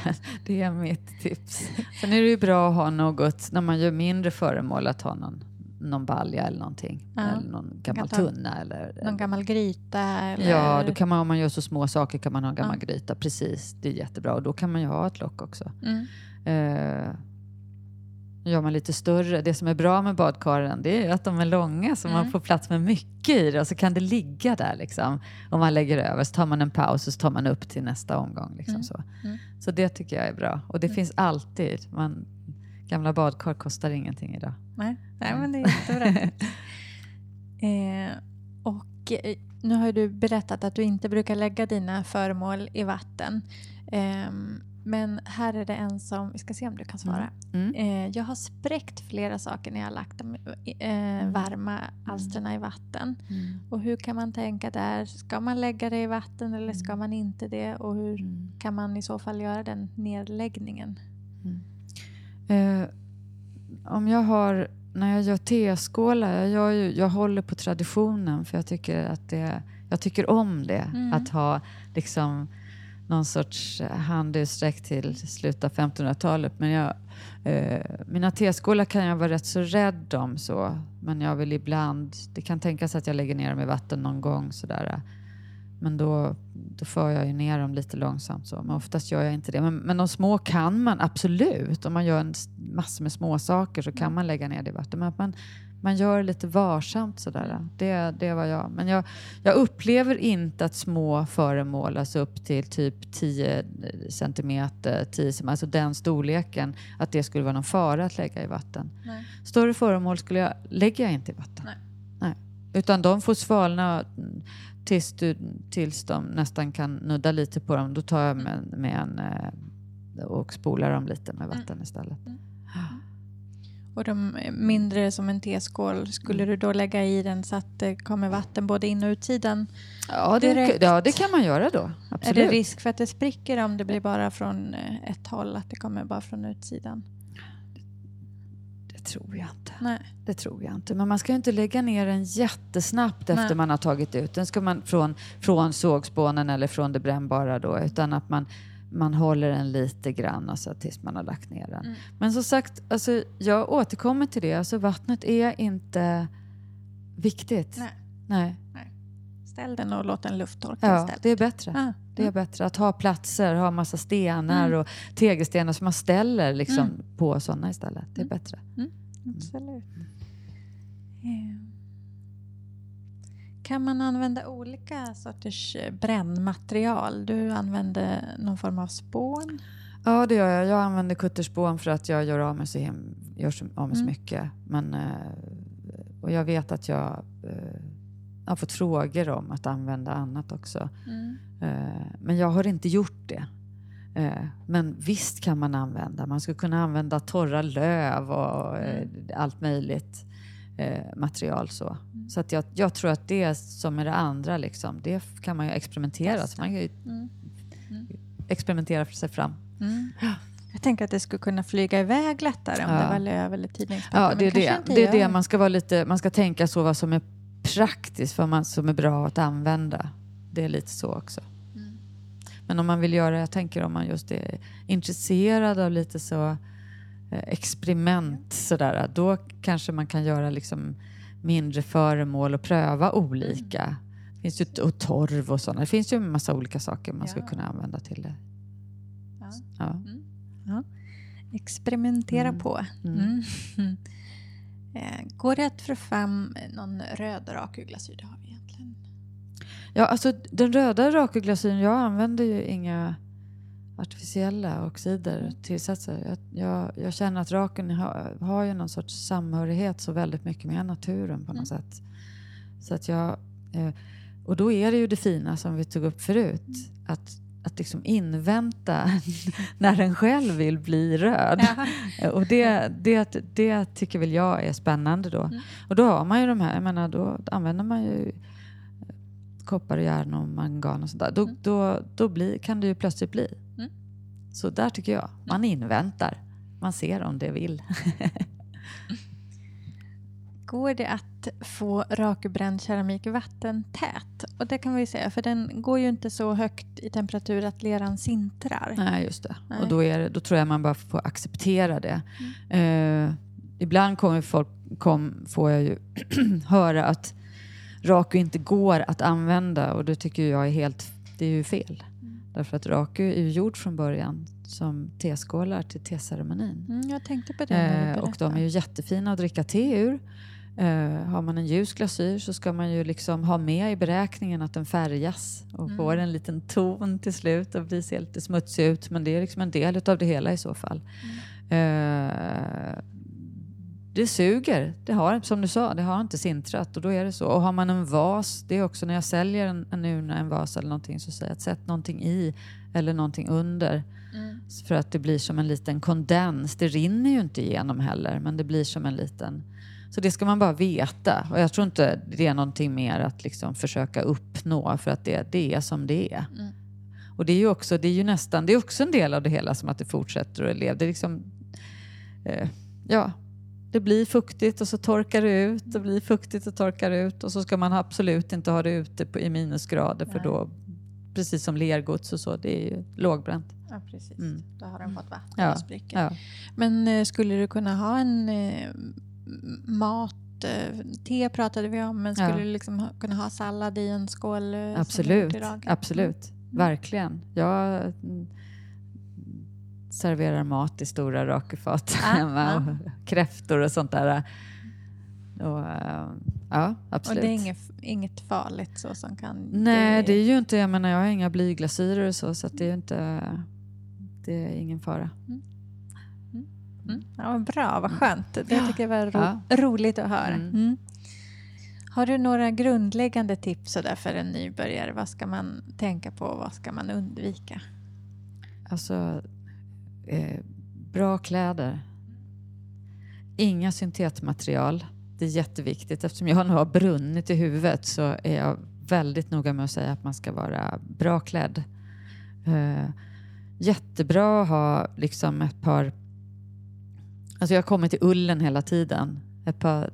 det är mitt tips. Sen är det ju bra att ha något, när man gör mindre föremål, att ha någon, någon balja eller någonting. Ja. Eller någon gammal tunna. Eller, Någon gammal gryta? Eller... Ja, då kan man, om man gör så små saker kan man ha en gammal Ja. gryta. Precis, det är jättebra. Och då kan man ju ha ett lock också. Mm. Eh, gör man lite större. Det som är bra med badkaren det är att de är långa så man Mm. får plats med mycket i det och så kan det ligga där liksom. Om man lägger över så tar man en paus och så tar man upp till nästa omgång. Liksom, Mm. så. Mm. så det tycker jag är bra. Och det finns alltid. Man, gamla badkar kostar ingenting idag. Nej, Nej men det är jättebra. eh, och eh, nu har du berättat att du inte brukar lägga dina föremål i vatten. Ehm, men här är det en som, vi ska se om du kan svara. Mm. Eh, jag har spräckt flera saker när jag har lagt de eh, varma alsterna i vatten. Och hur kan man tänka där? Ska man lägga det i vatten eller ska man inte det? Och hur Mm. kan man i så fall göra den nedläggningen? Eh, om jag har, när jag gör teskålar, jag, gör ju, jag håller på traditionen för jag tycker att det, jag tycker om det. Mm. Att ha liksom någon sorts eh, hand utsträckt till slutet av 1500-talet. Men jag, eh, mina teskålar kan jag vara rätt så rädd om så. Men jag vill ibland, det kan tänkas att jag lägger ner dem i vatten någon gång sådär. Men då, då för jag ju ner dem lite långsamt så. Men oftast gör jag inte det. Men, men de små kan man absolut. Om man gör en massor med små saker så kan man lägga ner det i vatten. Men att man, man gör lite varsamt sådär. Det, det var jag. Men jag, jag upplever inte att små föremål, alltså upp till typ 10 centimeter, 10 cm, alltså den storleken, att det skulle vara någon fara att lägga i vatten. Nej. Större föremål skulle jag, lägger jag inte i vatten. Nej. Nej. Utan de får svalna mm, tills, du, tills de nästan kan nudda lite på dem. Då tar jag med, med en eh, och spolar dem lite med vatten istället. Och de mindre som en teskål, skulle Mm. du då lägga i den så att det kommer vatten både in och utsidan? Ja det, Direkt. ja, det kan man göra då. Absolut. Är det risk för att det spricker om det blir bara från eh, ett håll, att det kommer bara från utsidan? Det tror jag inte. Nej. Det tror jag inte. Men man ska inte lägga ner den jättesnabbt efter Nej. man har tagit ut den. ska man från, från sågspånen eller från det brännbara då. Utan att man, man håller den lite grann alltså, tills man har lagt ner den. Mm. Men som sagt, alltså, jag återkommer till det. Alltså, vattnet är inte viktigt. Nej. Nej. Ställ den och låt den lufttorka Ja, istället. det är bättre. Ah, Det är bättre att ha platser, ha massa stenar Mm. och tegelstenar som man ställer liksom, Mm. på sådana istället. Det är Mm. bättre. Absolut. Eh. Kan man använda olika sorters eh, brännmaterial? Du använder någon form av spån. Ja, det gör jag. Jag använder kutterspån för att jag gör av med så, him- gör av med så Mm. mycket. Men, eh, och jag vet att jag eh, har fått frågor om att använda annat också. Eh, men jag har inte gjort det. Men visst kan man använda. Man skulle kunna använda torra löv och eh, allt möjligt eh, material. Så, Mm. så att jag, jag tror att det som är det andra, liksom, det kan man ju experimentera. Så man kan ju Mm. experimentera för sig fram. Mm. Jag tänker att det skulle kunna flyga iväg lättare om Ja. det var löv eller tidningspapper. Ja, det är det. Det är det man ska vara lite, man ska tänka så vad som är praktiskt, vad man, som är bra att använda. Det är lite så också. Mm. Men om man vill göra, jag tänker om man just är intresserad av lite så experiment sådär, då kanske man kan göra liksom mindre föremål och pröva olika. Det finns ju och torv och sådana. Det finns ju en massa olika saker man Ja. skulle kunna använda till det. Ja. Ja. Ja. Experimentera Mm. på. Mm. Mm. Eh, Går det att få fram någon röd rakglasyr? Det har vi egentligen. Ja, alltså den röda rakglasyren, jag använder ju inga artificiella oxider, tillsatser. Jag, jag, jag känner att raken har, har ju någon sorts samhörighet så väldigt mycket med naturen på något sätt. Så att jag, eh, och då är det ju det fina som vi tog upp förut, att, att liksom invänta när den själv vill bli röd. Och det, det, det tycker väl jag är spännande då. Mm. Och då har man ju de här, jag menar, då använder man ju koppar, och järn och mangan och sådär. Då, Mm. då, då blir, kan det ju plötsligt bli. Mm. Så där tycker jag, man inväntar. man ser om det vill. Går det att få rakbränd keramik vattentät? Och det kan vi säga, för den går ju inte så högt i temperatur att leran sintrar. Nej, just det. Nej. Och då, det, då tror jag man bara får acceptera det. Eh, ibland kommer folk, kom, får jag ju höra att Raku inte går att använda och det tycker jag är helt, det är ju fel. Därför att Raku är ju gjord från början som teskålar till teceremonin. Mm, jag tänkte på det Eh, och de är ju jättefina att dricka te ur. Eh, har man en ljus glasyr så ska man ju liksom ha med i beräkningen att den färgas och Mm. får en liten ton till slut och blir ser lite smutsig ut. Men det är liksom en del av det hela i så fall. Mm. Eh, det suger. Det har, som du sa, det har inte sintrat och då är det så. Och har man en vas, det är också när jag säljer en, en urna, en vas eller någonting så säger jag att sätt någonting i eller någonting under. Mm. För att det blir som en liten kondens. Det rinner ju inte igenom heller, men det blir som en liten... Så det ska man bara veta. Och jag tror inte det är någonting mer att liksom försöka uppnå, för att det, det är som det är. Mm. Och det är ju också, det är ju nästan, det är också en del av det hela som att det fortsätter att leva. Det är liksom, eh, ja, det blir fuktigt och så torkar det ut. Det blir fuktigt och torkar ut. Och så ska man absolut inte ha det ute på, i minusgrader, för Nej. då, precis som lergods och så, det är ju lågbränt. Ja, precis. Mm. Då har den fått vatten Ja, och spricker. Ja. Men eh, skulle du kunna ha en eh, mat, eh, te pratade vi om, men skulle Ja. du liksom ha, kunna ha sallad i en skål? eh, Absolut, till ragen? absolut. Verkligen. Jag mm, serverar mat i stora rakefat Ah, hemma. ah. Och kräftor och sånt där. Och, eh, ja, Och absolut. det är inget, inget farligt så som kan... Nej, det är ju inte, jag menar jag har inga blyglasyrer och så, så det är ju inte, det är ingen fara. Mm. Ja, vad bra, vad skönt. Det tycker jag var ro, Ja. roligt att höra. Mm. Mm. Har du några grundläggande tips så där för en nybörjare? Vad ska man tänka på och vad ska man undvika? Alltså, eh, bra kläder. Inga syntetmaterial. Det är jätteviktigt. Eftersom jag nu har brunnit i huvudet så är jag väldigt noga med att säga att man ska vara bra klädd. Eh, jättebra att ha liksom ett par... Alltså jag har kommit till ullen hela tiden. Ett par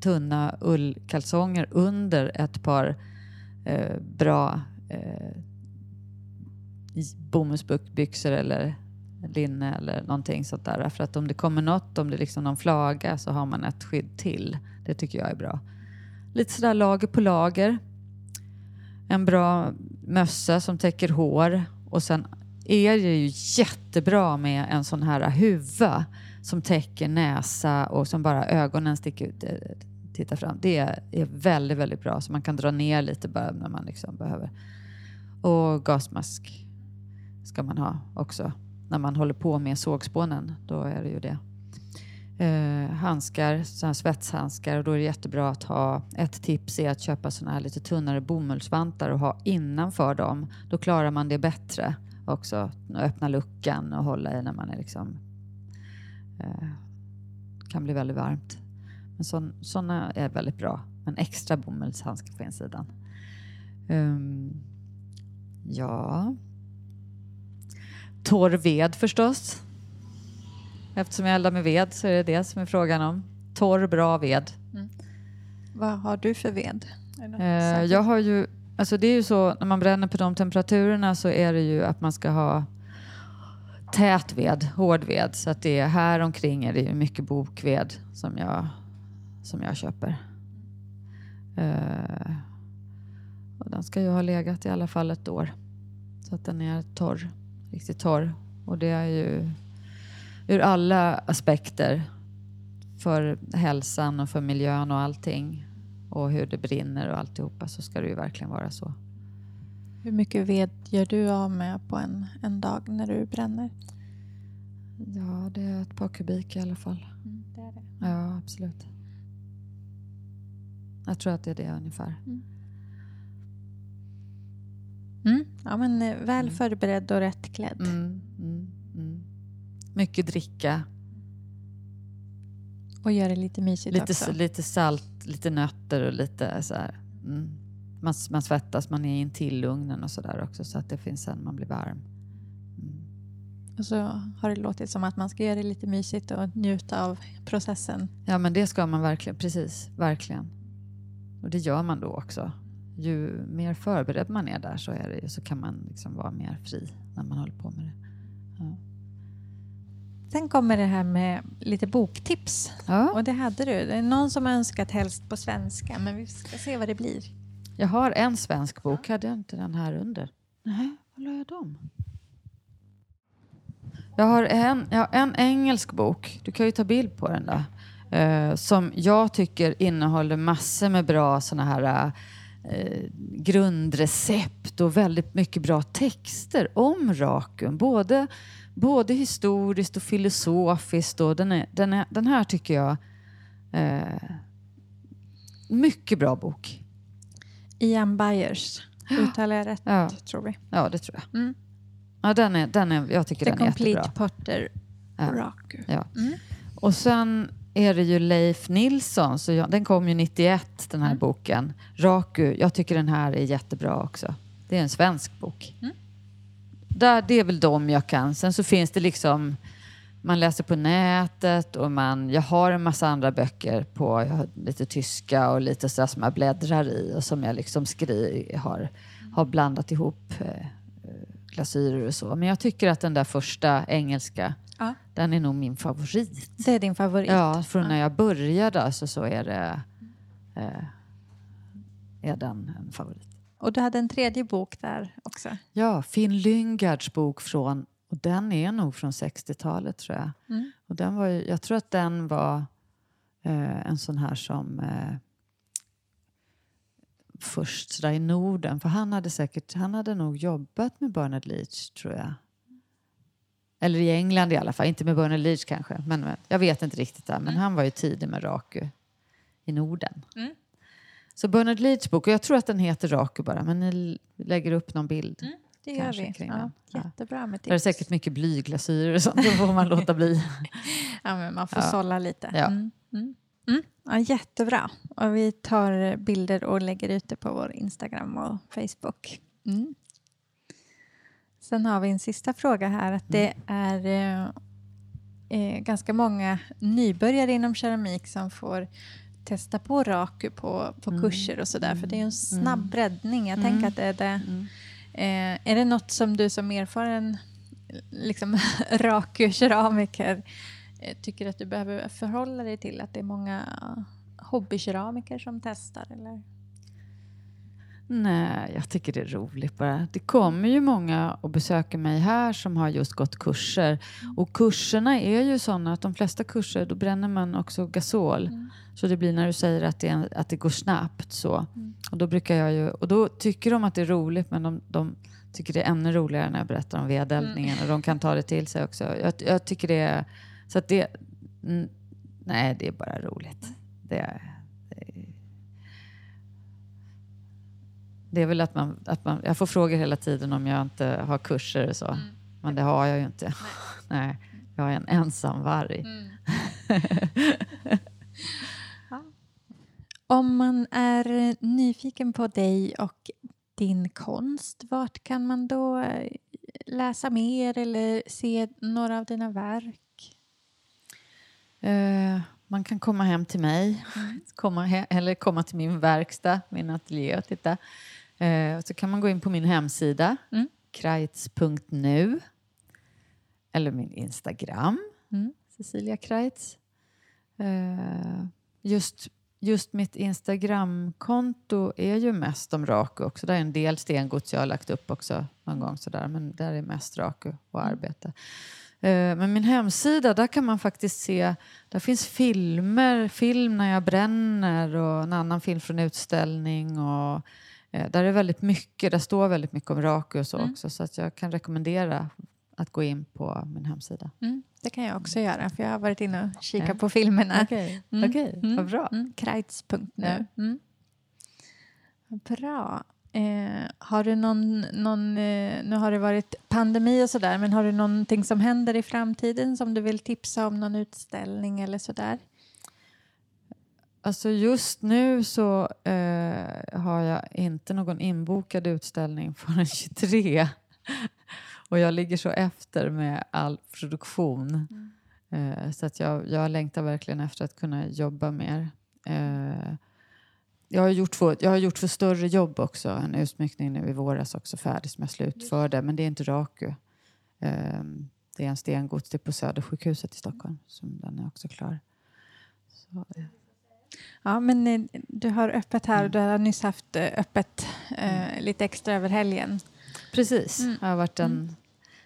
tunna ullkalsonger under ett par eh, bra eh, bomullsbyxor eller linne eller någonting sånt där. För att om det kommer något, om det är liksom någon flaga så har man ett skydd till. Det tycker jag är bra. Lite sådär lager på lager. En bra mössa som täcker hår och sen är det ju jättebra med en sån här huva som täcker näsa och som bara ögonen sticker ut, Titta tittar fram. Det är väldigt, väldigt bra så man kan dra ner lite bara när man liksom behöver. Och gasmask ska man ha också när man håller på med sågspånen. Då är det ju det. Eh, handskar, såna här svetshandskar och då är det jättebra att ha, ett tips är att köpa såna här lite tunnare bomullsvantar och ha innanför dem. Då klarar man det bättre också. Att öppna luckan och hålla i när man är liksom eh, kan bli väldigt varmt. Men så, såna är väldigt bra. En extra bomullshandske på insidan. Um, ja. Torr ved förstås. Eftersom jag eldar med ved så är det det som är frågan om. Torr, bra ved. Vad har du för ved? Eh, jag har ju, alltså det är ju så när man bränner på de temperaturerna så är det ju att man ska ha tät ved, hård ved. Så att det är här omkring är det ju mycket bokved som jag, som jag köper. Eh, och den ska ju ha legat i alla fall ett år. Så att den är torr, riktigt torr. Och det är ju ur alla aspekter för hälsan och för miljön och allting och hur det brinner och alltihopa så ska det ju verkligen vara så. Hur mycket ved gör du av med på en, en dag när du bränner? Ja, det är ett par kubik i alla fall. det är det. Ja, absolut. Jag tror att det är det ungefär. Mm. Ja, men eh, väl Mm. förberedd och rätt klädd. Mm, mm, mm. Mycket dricka, Och gör det lite mysigt lite, också. lite salt, lite nötter och lite så här. Mm. Man, man svettas, man är in till ugnen och sådär också så att det finns sen man blir varm. Mm. Och så har det låtit som att man ska göra det lite mysigt och njuta av processen. Ja, men det ska man verkligen. Precis, verkligen. Och det gör man då också. Ju mer förberedd man är där så, är det, så kan man liksom vara mer fri när man håller på med det. Ja. Sen kommer det här med lite boktips. Ja. Och det hade du. Det är någon som önskat helst på svenska, men vi ska se vad det blir. Jag har en svensk bok. Hade jag inte den här under? Nej, var la jag dem? Jag har en, jag har en engelsk bok. Du kan ju ta bild på den där. Eh, som jag tycker innehåller massor med bra såna här eh, grundrecept och väldigt mycket bra texter om rakum. Både, både historiskt och filosofiskt. Och den, är, den, är, den här tycker jag... Eh, mycket bra bok. Ian Byers. Uttalar jag rätt, Ja. tror vi. Ja, det tror jag. Mm. Ja, den är, den är, jag tycker The den är Complete jättebra. Potter Ja. Raku. Ja. Mm. Och sen är det ju Leif Nilsson, så jag, den kom ju 91 den här Mm. boken. Raku, jag tycker den här är jättebra också. Det är en svensk bok. Mm. Där, det är väl de jag kan. Sen så finns det liksom, man läser på nätet och man, jag har en massa andra böcker på, jag har lite tyska och lite sådär som jag bläddrar i och som jag liksom skri, har, har blandat ihop eh, eh, glasyrer och så. Men jag tycker att den där första engelska, Ja. den är nog min favorit. Det är din favorit? Ja, från Ja. när jag började alltså, så är det eh, är den en favorit. Och du hade en tredje bok där också? Ja, Finn Lyngards bok från, och den är nog från 60-talet tror jag. Mm. Och den var jag tror att den var eh, en sån här som eh, först sådär i Norden, för han hade säkert, han hade nog jobbat med Bernard Leach tror jag. Eller i England i alla fall, inte med Bernard Leach kanske, men men jag vet inte riktigt där. Men han var ju tidig med Raku i Norden. Mm. Så Bernard Leachs bok, och jag tror att den heter Raku bara, men ni lägger upp någon bild. Det gör Kanske vi. kring Ja, den. Jättebra med är det tips. säkert mycket blyglasyrer och sånt, då får man låta bli. Ja, men man får Ja. sålla lite. Ja. Mm. Mm. Mm. Ja, jättebra. Och vi tar bilder och lägger ut det på vår Instagram och Facebook. Mm. Sen har vi en sista fråga här. Att det är eh, eh, ganska många nybörjare inom keramik som får testa på raku på, på Mm. kurser och sådär. För det är en snabb Mm. breddning. Jag Mm. tänker att är det. Mm. Eh, är det något som du som erfaren liksom, raku-keramiker eh, tycker att du behöver förhålla dig till? Att det är många hobbykeramiker som testar? Eller? Nej, jag tycker det är roligt bara. Det kommer ju många och besöker mig här som har just gått kurser. Och kurserna är ju sådana att de flesta kurser, då bränner man också gasol. Mm. Så det blir när du säger att det, en, att det går snabbt så. Mm. Och då brukar jag ju, och då tycker de att det är roligt men de, de tycker det är ännu roligare när jag berättar om vedeldningen och de kan ta det till sig också. Jag, jag tycker det är, så att det, mm, nej det är bara roligt. Det är, det är, det är väl att man, att man, jag får frågor hela tiden om jag inte har kurser och så. Mm. Men det har jag ju inte. Nej, jag är en ensam varg. Mm. Ja. Om man är nyfiken på dig och din konst, vart kan man då eh, läsa mer eller se några av dina verk? Eh, man kan komma hem till mig, Mm. komma he- eller komma till min verkstad, min ateljé och titta. Eh, så kan man gå in på min hemsida, Mm. kreitz.nu. Eller min Instagram, Mm. Cecilia Kreitz. Eh, just, just mitt Instagramkonto är ju mest om raku också. Det är en del stengods jag har lagt upp också någon gång sådär. Men där är mest raku och Mm. arbete. Eh, Men min hemsida, där kan man faktiskt se, där finns filmer, film när jag bränner och en annan film från utställning. Och, där är väldigt mycket, där står väldigt mycket om raku och så Mm. också. Så att jag kan rekommendera att gå in på min hemsida. Mm. Det kan jag också göra, för jag har varit inne och kikat Ja. på filmerna. Okej, Mm. Okej, Mm. vad bra. Mm. Kreitz.nu. Mm. Bra. Eh, har du någon, någon eh, nu har det varit pandemi och sådär, men har du någonting som händer i framtiden som du vill tipsa om, någon utställning eller sådär? Alltså just nu så eh, har jag inte någon inbokad utställning förrän 23. Och jag ligger så efter med all produktion. Eh, så att jag, jag längtar verkligen efter att kunna jobba mer. Eh, jag, har gjort två, jag har gjort för större jobb också. En utsmyckning nu i våras också färdig som jag slutförde. Men det är inte Raku. Eh, det är en stengods, det är på Södersjukhuset i Stockholm. Som den är också klar. Så, ja. Ja, men eh, du har öppet här och du har nyss haft eh, öppet eh, lite extra över helgen. Precis, Mm. det har varit en,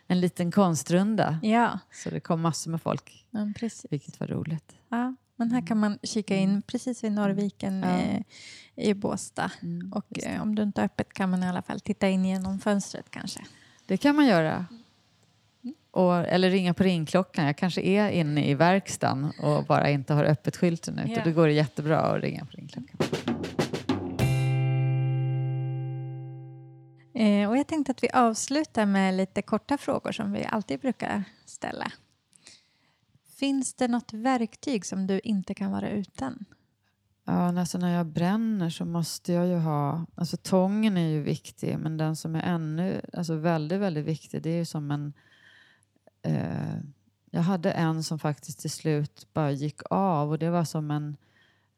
en liten konstrunda. Ja, Så det kom massor med folk, ja precis. vilket var roligt. Ja, men här kan man kika in precis vid Norrviken Ja. eh, i Båstad. Mm, Och eh, om du inte har öppet kan man i alla fall titta in genom fönstret kanske. Det kan man göra. Och, eller ringa på ringklockan. Jag kanske är inne i verkstaden och bara inte har öppet skylten ute. Ja. Då går det jättebra att ringa på ringklockan. Eh, och jag tänkte att vi avslutar med lite korta frågor som vi alltid brukar ställa. Finns det något verktyg som du inte kan vara utan? Ja, alltså när jag bränner så måste jag ju ha... Alltså tången är ju viktig, men den som är ännu alltså väldigt, väldigt viktig, det är ju som en... Eh, jag hade en som faktiskt till slut bara gick av och det var som en,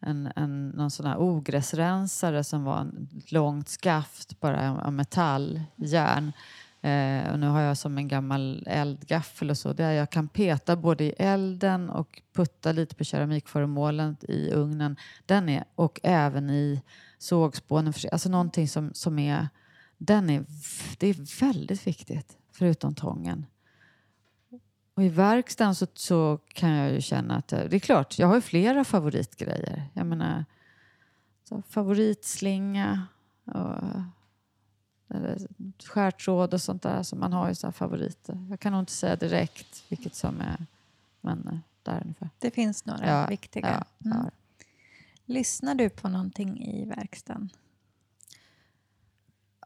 en, en någon sån här ogräsrensare som var en ett långt skaft bara av metall, järn. Eh, och nu har jag som en gammal eldgaffel och så där jag kan peta både i elden och putta lite på keramikföremålen i ugnen. Den är, och även i sågspånen. Alltså någonting som, som är... Den är, det är väldigt viktigt, förutom tången. Och i verkstaden så, så kan jag ju känna att det är klart, jag har ju flera favoritgrejer. Jag menar, favoritslinga och skärtråd och sånt där. Så man har ju så favoriter. Jag kan nog inte säga direkt vilket som är, men eh, där ungefär. Det finns några Ja, viktiga. Ja, Mm. Lyssnar du på någonting i verkstaden?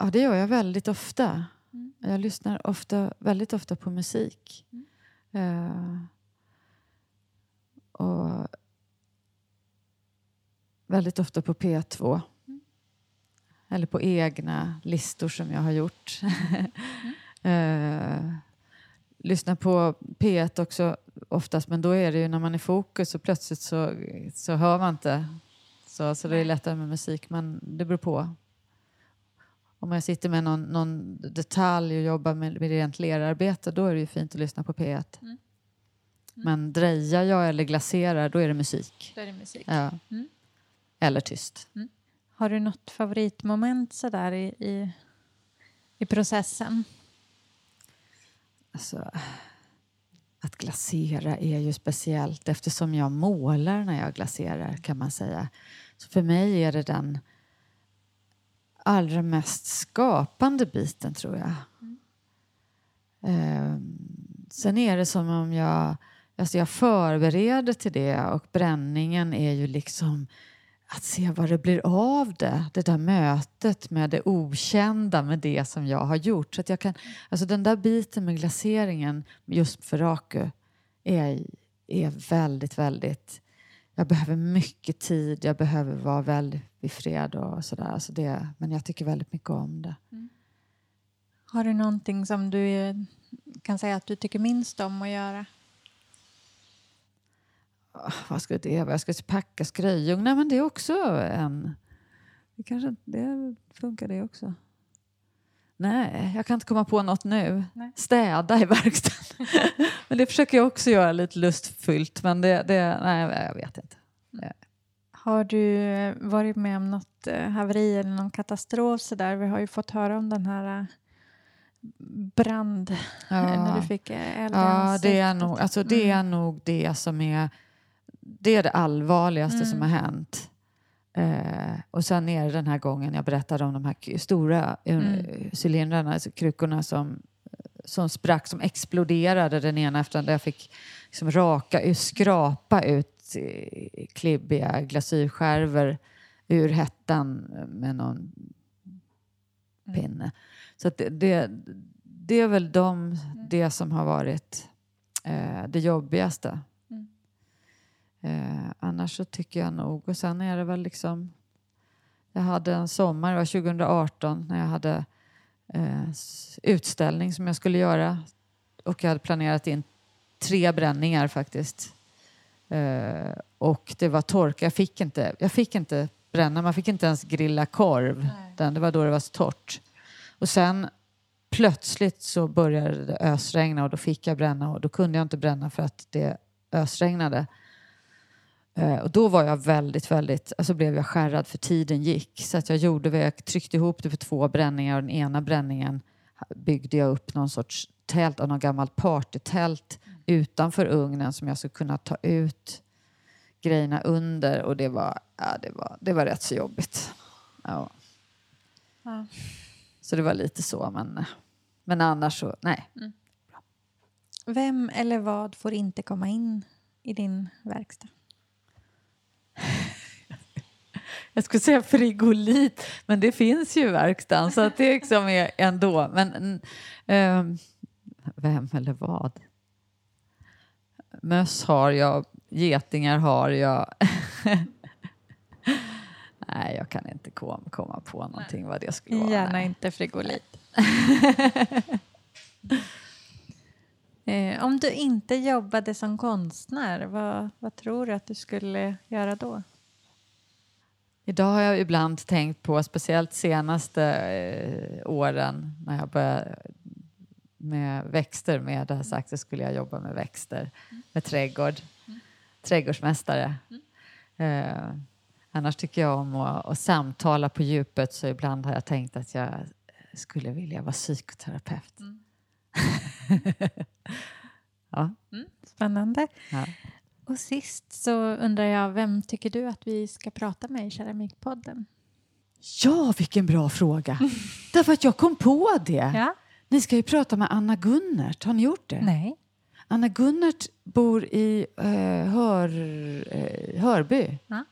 ja, det gör jag väldigt ofta. Mm. Jag lyssnar ofta, väldigt ofta på musik. Mm. Eh, och väldigt ofta på P2. Mm. Eller på egna listor som jag har gjort. eh, lyssnar på P1 också oftast, men då är det ju när man är i fokus och plötsligt så, så hör man inte. Så, så det är lättare med musik, men det beror på. Om jag sitter med någon, någon detalj och jobbar med, med rent lerarbete, då är det ju fint att lyssna på P1. Mm. Men drejar jag eller glaserar, då är det musik. Då är det musik. Ja. Mm. Eller tyst. Har du något favoritmoment sådär i, i, i processen? Alltså, att glasera är ju speciellt eftersom jag målar när jag glaserar kan man säga. Så för mig är det den allra mest skapande biten tror jag. Ehm, sen är det som om jag, alltså jag förbereder till det och bränningen är ju liksom att se vad det blir av det. Det där mötet med det okända med det som jag har gjort. Så att jag kan, alltså den där biten med glaseringen just för Raku är, är väldigt, väldigt... Jag behöver mycket tid, jag behöver vara väldigt i fred och sådär. Alltså det, men jag tycker väldigt mycket om det. Har du någonting som du kan säga att du tycker minst om att göra? Ah, Vad ska det vara? Jag ska packa skröjugn. Nej, men det är också en... Det kanske det funkar det också. Nej, jag kan inte komma på något nu. Nej. Städa i verkstaden. men det försöker jag också göra lite lustfyllt. Men det, det nej, jag vet inte. Har du varit med om något eh, haveri eller någon katastrof sådär? Vi har ju fått höra om den här eh, brand när du fick eh, eld Ja, det är, nog, alltså det är Mm. nog det som är det, är det allvarligaste som har Mm. hänt. Eh, och sen är det den här gången jag berättade om de här stora eh, Mm. cylindrarna, alltså krukorna som, som sprack, som exploderade den ena efter den andra. Jag fick liksom raka, skrapa ut eh, klibbiga glasyrskärvor ur hettan med någon Mm. pinne. Så det, det, det är väl de, det som har varit eh, det jobbigaste. Eh, annars så tycker jag nog, och sen är det väl liksom, jag hade en sommar, det var 2018, när jag hade eh, utställning som jag skulle göra. Och jag hade planerat in tre bränningar faktiskt. Eh, och det var torka. Jag fick inte, jag fick inte bränna. Man fick inte ens grilla korv. Den, det var då det var så torrt. Och sen plötsligt så började det ösregna och då fick jag bränna och då kunde jag inte bränna för att det ösregnade. Eh, och då var jag väldigt, väldigt, alltså blev jag skärrad för tiden gick. Så att jag gjorde, jag tryckte ihop det för två bränningar och den ena bränningen byggde jag upp någon sorts tält av något gammalt partytält utanför ugnen som jag skulle kunna ta ut grejerna under och det var, ja, det var, det var rätt så jobbigt. Ja. Ja. Så det var lite så, men, men annars så, nej. Vem eller vad får inte komma in i din verkstad? Jag skulle säga frigolit, men det finns ju i verkstaden så att det liksom är ändå. Men ehm, vem eller vad? Möss har jag, getingar har jag. Nej, jag kan inte kom, komma på någonting vad det skulle vara. Gärna inte frigolit. eh, om du inte jobbade som konstnär, vad, vad tror du att du skulle göra då? Idag har jag ibland tänkt på, speciellt senaste eh, åren när jag började med växter med, jag hade sagt att jag skulle jag jobba med växter, med trädgård, trädgårdsmästare. Eh, annars tycker jag om att, att samtala på djupet så ibland har jag tänkt att jag skulle vilja vara psykoterapeut. ja, Spännande. ja. Och sist så undrar jag, vem tycker du att vi ska prata med i Keramikpodden? ja, vilken bra fråga! Därför att jag kom på det. Ja? Ni ska ju prata med Anna Gunnert, har ni gjort det? Nej. Anna Gunnert bor i eh, Hör, eh, Hörby Ja.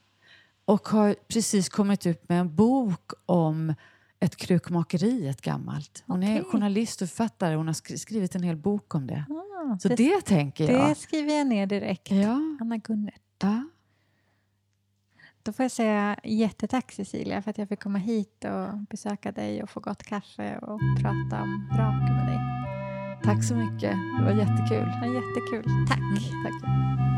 och har precis kommit ut med en bok om ett krukmakeri, ett gammalt. Hon är Okej. journalist och författare. Hon har skri- skrivit en hel bok om det. Ah, Så det, tänker jag. det skriver jag ner direkt. Ja, Anna Gunnert. ja. Då får jag säga jättetack Cecilia för att jag fick komma hit och besöka dig och få gott kaffe och prata om rak med dig. Tack så mycket. Det var jättekul. Det var jättekul. Tack. Mm, tack.